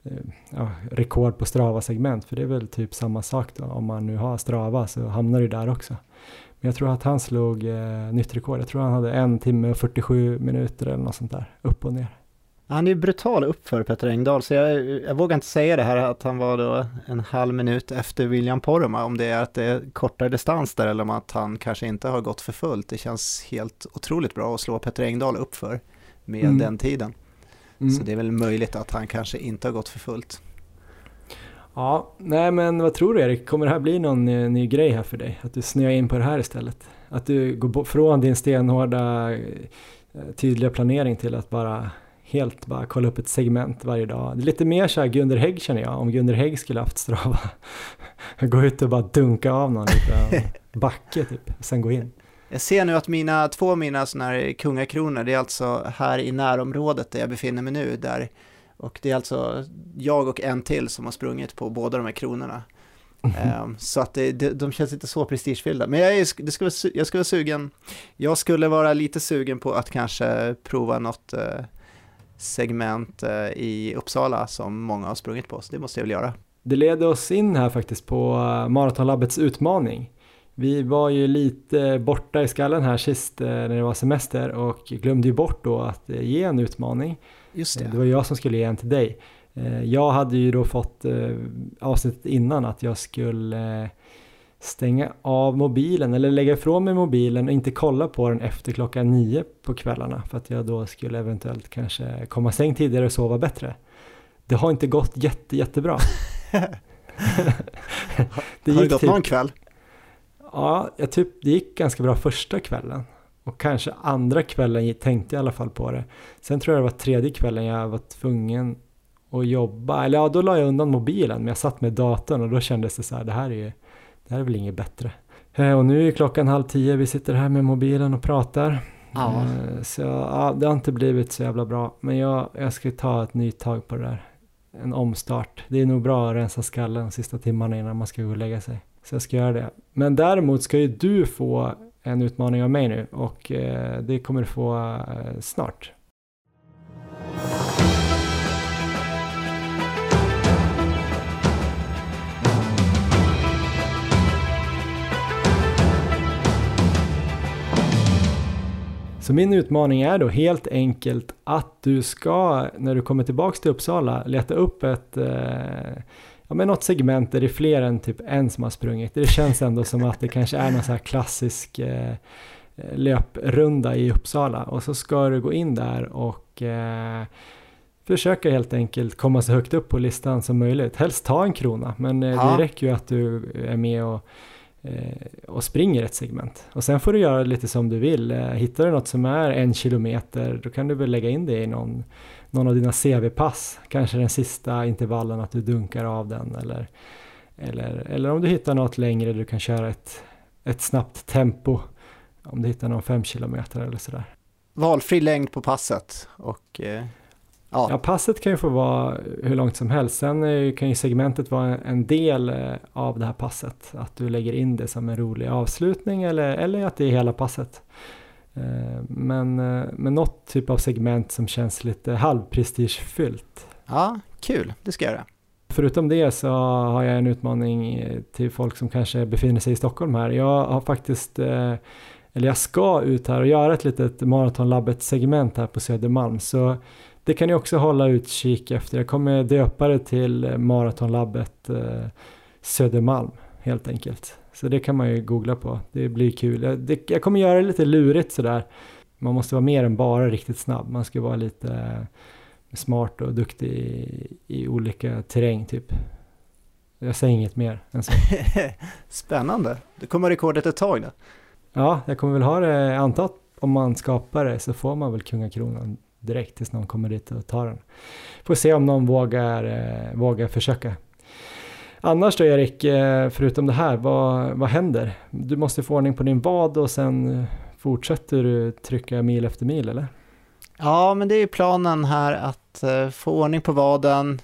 eh, ja, rekord på Strava-segment. För det är väl typ samma sak då. Om man nu har Strava så hamnar det där också. Men jag tror att han slog eh, nytt rekord. Jag tror han hade en timme och 47 minuter eller något sånt där. Upp och ner. Han är brutal uppför Petter Engdahl, så jag, jag vågar inte säga det här att han var då en halv minut efter William Poromaa, om det är att det är kortare distans där eller om att han kanske inte har gått för fullt. Det känns helt otroligt bra att slå Petter Engdahl uppför med mm. den tiden. Mm. Så det är väl möjligt att han kanske inte har gått för fullt. Ja, nej men vad tror du Erik, kommer det här bli någon ny, eh, ny grej här för dig? Att du snöar in på det här istället? Att du går från din stenhårda eh, tydliga planering till att bara helt bara kolla upp ett segment varje dag. Det är lite mer så här Gunder Hägg känner jag, om Gunder Hägg skulle haft Strava. gå ut och bara dunka av någon liten backe typ, sen gå in. Jag ser nu att mina, två av mina sådana här kungakronor, det är alltså här i närområdet där jag befinner mig nu. Där, och det är alltså jag och en till som har sprungit på båda de här kronorna. Mm. Så att det, det, de känns inte så prestigefyllda. Men jag, är, det skulle, jag skulle vara sugen, jag skulle vara lite sugen på att kanske prova något eh, segment eh, i Uppsala som många har sprungit på, så det måste jag väl göra. Det leder oss in här faktiskt på eh, Maratonlabbets utmaning. Vi var ju lite borta i skallen här sist när det var semester och glömde ju bort då att ge en utmaning. Just det. det var jag som skulle ge en till dig. Eh, jag hade ju då fått eh, avsnittet innan att jag skulle eh, stänga av mobilen eller lägga ifrån mig mobilen och inte kolla på den efter klockan nio på kvällarna för att jag då skulle eventuellt kanske komma säng tidigare och sova bättre. Det har inte gått jätte, jättebra. det har det gått typ, någon kväll? Ja, jag typ, det gick ganska bra första kvällen. Och kanske andra kvällen tänkte jag i alla fall på det. Sen tror jag det var tredje kvällen jag var tvungen och jobba. Eller ja, då la jag undan mobilen, men jag satt med datorn och då kändes det så här, det här är ju, det här är väl inget bättre. Eh, och nu är klockan halv tio, vi sitter här med mobilen och pratar. Ja. Eh, så ja, det har inte blivit så jävla bra, men jag, jag ska ta ett nytt tag på det där. En omstart. Det är nog bra att rensa skallen de sista timmarna innan man ska gå och lägga sig. Så jag ska göra det. Men däremot ska ju du få en utmaning av mig nu och eh, det kommer du få snart. Så min utmaning är då helt enkelt att du ska, när du kommer tillbaks till Uppsala, leta upp ett, eh, ja men något segment där det är fler än typ en som har sprungit. Det känns ändå som att det kanske är någon så här klassisk eh, löprunda i Uppsala och så ska du gå in där och eh, försöka helt enkelt komma så högt upp på listan som möjligt. Helst ta en krona, men eh, det räcker ju att du är med och Eh, och springer ett segment. Och sen får du göra lite som du vill. Eh, hittar du något som är en kilometer då kan du väl lägga in det i någon, någon av dina CV-pass. Kanske den sista intervallen att du dunkar av den eller, eller, eller om du hittar något längre du kan köra ett, ett snabbt tempo. Om du hittar någon fem kilometer eller sådär. Valfri längd på passet och eh, Ja. ja, passet kan ju få vara hur långt som helst. Sen kan ju segmentet vara en del eh, av det här passet. Att du lägger in det som en rolig avslutning eller, eller att det är hela passet. Eh, men, eh, men något typ av segment som känns lite halvprestigefyllt. Ja, kul. Det ska jag göra. Förutom det så har jag en utmaning till folk som kanske befinner sig i Stockholm här. Jag har faktiskt, eller jag ska ut här och göra ett litet Maratonlabbet segment här på Södermalm. Så det kan ni också hålla utkik efter. Jag kommer döpa det till Maratonlabbet eh, Södermalm helt enkelt. Så det kan man ju googla på. Det blir kul. Jag, det, jag kommer göra det lite lurigt sådär. Man måste vara mer än bara riktigt snabb. Man ska vara lite eh, smart och duktig i, i olika terräng typ. Jag säger inget mer än så. Spännande. Du kommer ha rekordet ett tag då? Ja, jag kommer väl ha det, antat om man skapar det så får man väl kungakronan direkt tills någon kommer dit och tar den. Får se om någon vågar, eh, vågar försöka. Annars då Erik, eh, förutom det här, vad, vad händer? Du måste få ordning på din vad och sen fortsätter du trycka mil efter mil eller? Ja, men det är planen här att eh, få ordning på vaden,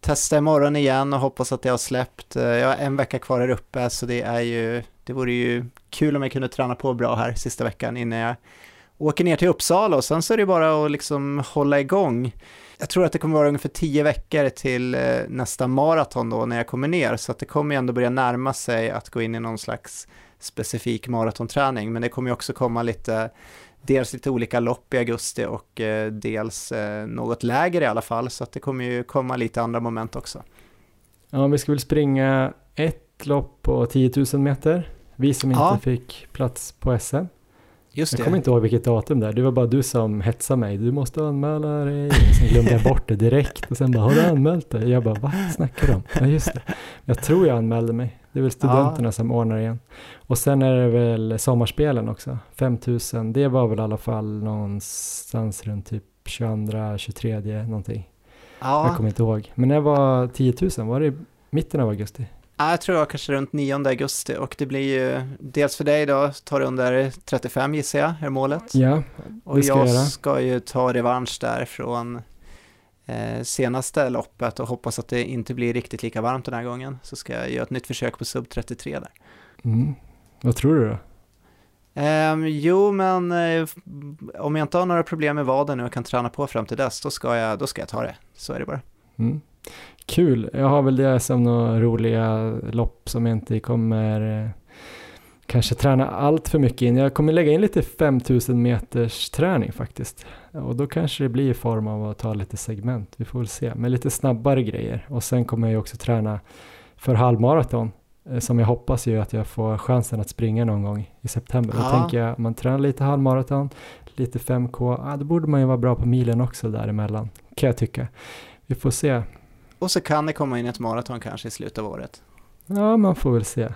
testa imorgon igen och hoppas att det har släppt. Eh, jag har en vecka kvar här uppe så det är ju, det vore ju kul om jag kunde träna på bra här sista veckan innan jag åker ner till Uppsala och sen så är det bara att liksom hålla igång. Jag tror att det kommer vara ungefär tio veckor till eh, nästa maraton då när jag kommer ner, så att det kommer ju ändå börja närma sig att gå in i någon slags specifik maratonträning, men det kommer ju också komma lite, dels lite olika lopp i augusti och eh, dels eh, något lägre i alla fall, så att det kommer ju komma lite andra moment också. Ja, vi ska väl springa ett lopp på 10 000 meter, vi som inte ja. fick plats på SM. Just jag kommer inte ihåg vilket datum där, det var bara du som hetsade mig. Du måste anmäla dig. Sen glömde jag bort det direkt och sen bara, har du anmält dig? Jag bara, vad snackar du om? Ja just det. Jag tror jag anmälde mig. Det är väl studenterna ja. som ordnar igen. Och sen är det väl sommarspelen också, 5000. Det var väl i alla fall någonstans runt typ 22, 23 någonting. Ja. Jag kommer inte ihåg. Men när var 10 000? Var det i mitten av augusti? Ja, Jag tror jag kanske runt 9 augusti och det blir ju dels för dig då, tar det under 35 gissar jag, är målet. Ja, och ska jag göra. ska ju ta revansch där från eh, senaste loppet och hoppas att det inte blir riktigt lika varmt den här gången. Så ska jag göra ett nytt försök på sub 33 där. Mm. Vad tror du då? Ehm, jo, men eh, om jag inte har några problem med vaden nu och kan träna på fram till dess, då ska jag, då ska jag ta det. Så är det bara. Mm. Kul, jag har väl det som några roliga lopp som jag inte kommer eh, kanske träna allt för mycket in. Jag kommer lägga in lite 5000 meters träning faktiskt. Och då kanske det blir i form av att ta lite segment, vi får väl se. Med lite snabbare grejer. Och sen kommer jag också träna för halvmaraton. eh, Som jag hoppas ju att jag får chansen att springa någon gång i september. Då Ja. tänker jag, man tränar lite halvmaraton, lite 5K, ah, då borde man ju vara bra på milen också däremellan, kan jag tycka. Vi får se. Och så kan det komma in ett maraton kanske i slutet av året. Ja, man får väl se.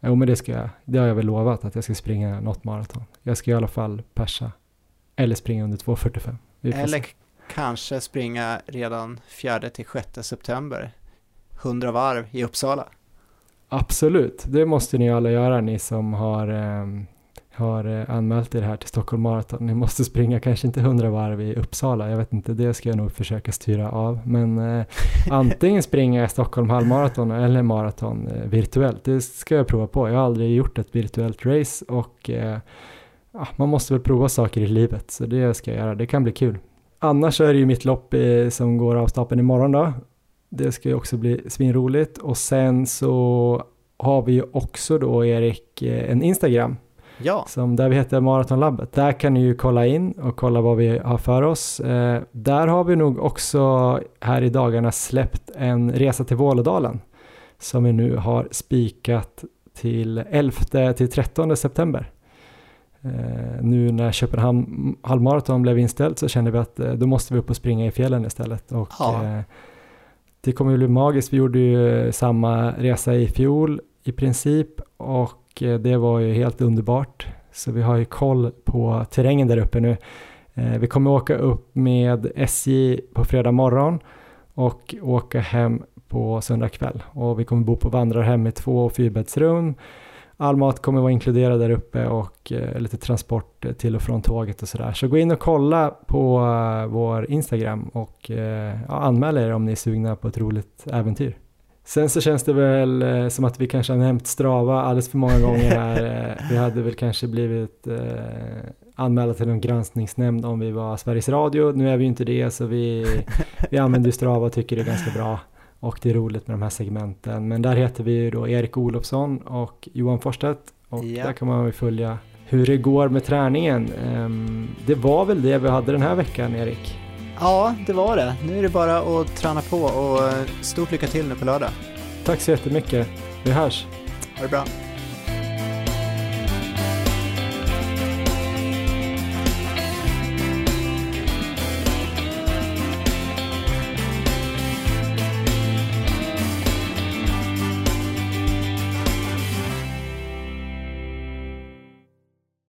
Jo, men det ska jag. Det har jag väl lovat att jag ska springa något maraton. Jag ska i alla fall persa. Eller springa under 2.45. Vi får Eller se. kanske springa redan 4 till 6 september. 100 varv i Uppsala. Absolut, det måste ni alla göra, ni som har, ehm, har eh, anmält er här till Stockholm Marathon. Ni måste springa kanske inte 100 varv i Uppsala, jag vet inte, det ska jag nog försöka styra av. Men eh, antingen springa Stockholm halvmaraton eller maraton eh, virtuellt. Det ska jag prova på. Jag har aldrig gjort ett virtuellt race och eh, man måste väl prova saker i livet, så det ska jag göra. Det kan bli kul. Annars är det ju mitt lopp eh, som går av stapeln imorgon då. Det ska ju också bli svinroligt och sen så har vi ju också då Erik eh, en Instagram Ja, som där vi heter Maratonlabbet. Där kan ni ju kolla in och kolla vad vi har för oss. Eh, där har vi nog också här i dagarna släppt en resa till Vålådalen som vi nu har spikat till 11 till 13 september. Eh, nu när Köpenhamn halvmaraton blev inställt så kände vi att eh, då måste vi upp och springa i fjällen istället. Och, Ja. eh, det kommer ju bli magiskt. Vi gjorde ju samma resa i fjol i princip och Eh, det var ju helt underbart. Så vi har ju koll på terrängen där uppe nu. Eh, vi kommer åka upp med SJ på fredag morgon och åka hem på söndag kväll. Och vi kommer bo på vandrarhem med två och fyrbäddsrum. All mat kommer vara inkluderad där uppe och eh, lite transport till och från tåget och sådär. Så gå in och kolla på vår Instagram och ja, anmäl er om ni är sugna på ett roligt äventyr. Sen så känns det väl eh, som att vi kanske har nämnt Strava alldeles för många gånger här. Eh, vi hade väl kanske blivit eh, anmälda till en granskningsnämnd om vi var Sveriges Radio. Nu är vi ju inte det så vi, vi använder Strava och tycker det är ganska bra. Och det är roligt med de här segmenten. Men där heter vi ju då Erik Olofsson och Johan Forstedt. Och Ja. där kan man ju följa hur det går med träningen. Ehm, det var väl det vi hade den här veckan Erik. Ja, det var det. Nu är det bara att träna på och eh, stort lycka till nu på lördag. Tack så jättemycket. Vi hörs. Ha det bra.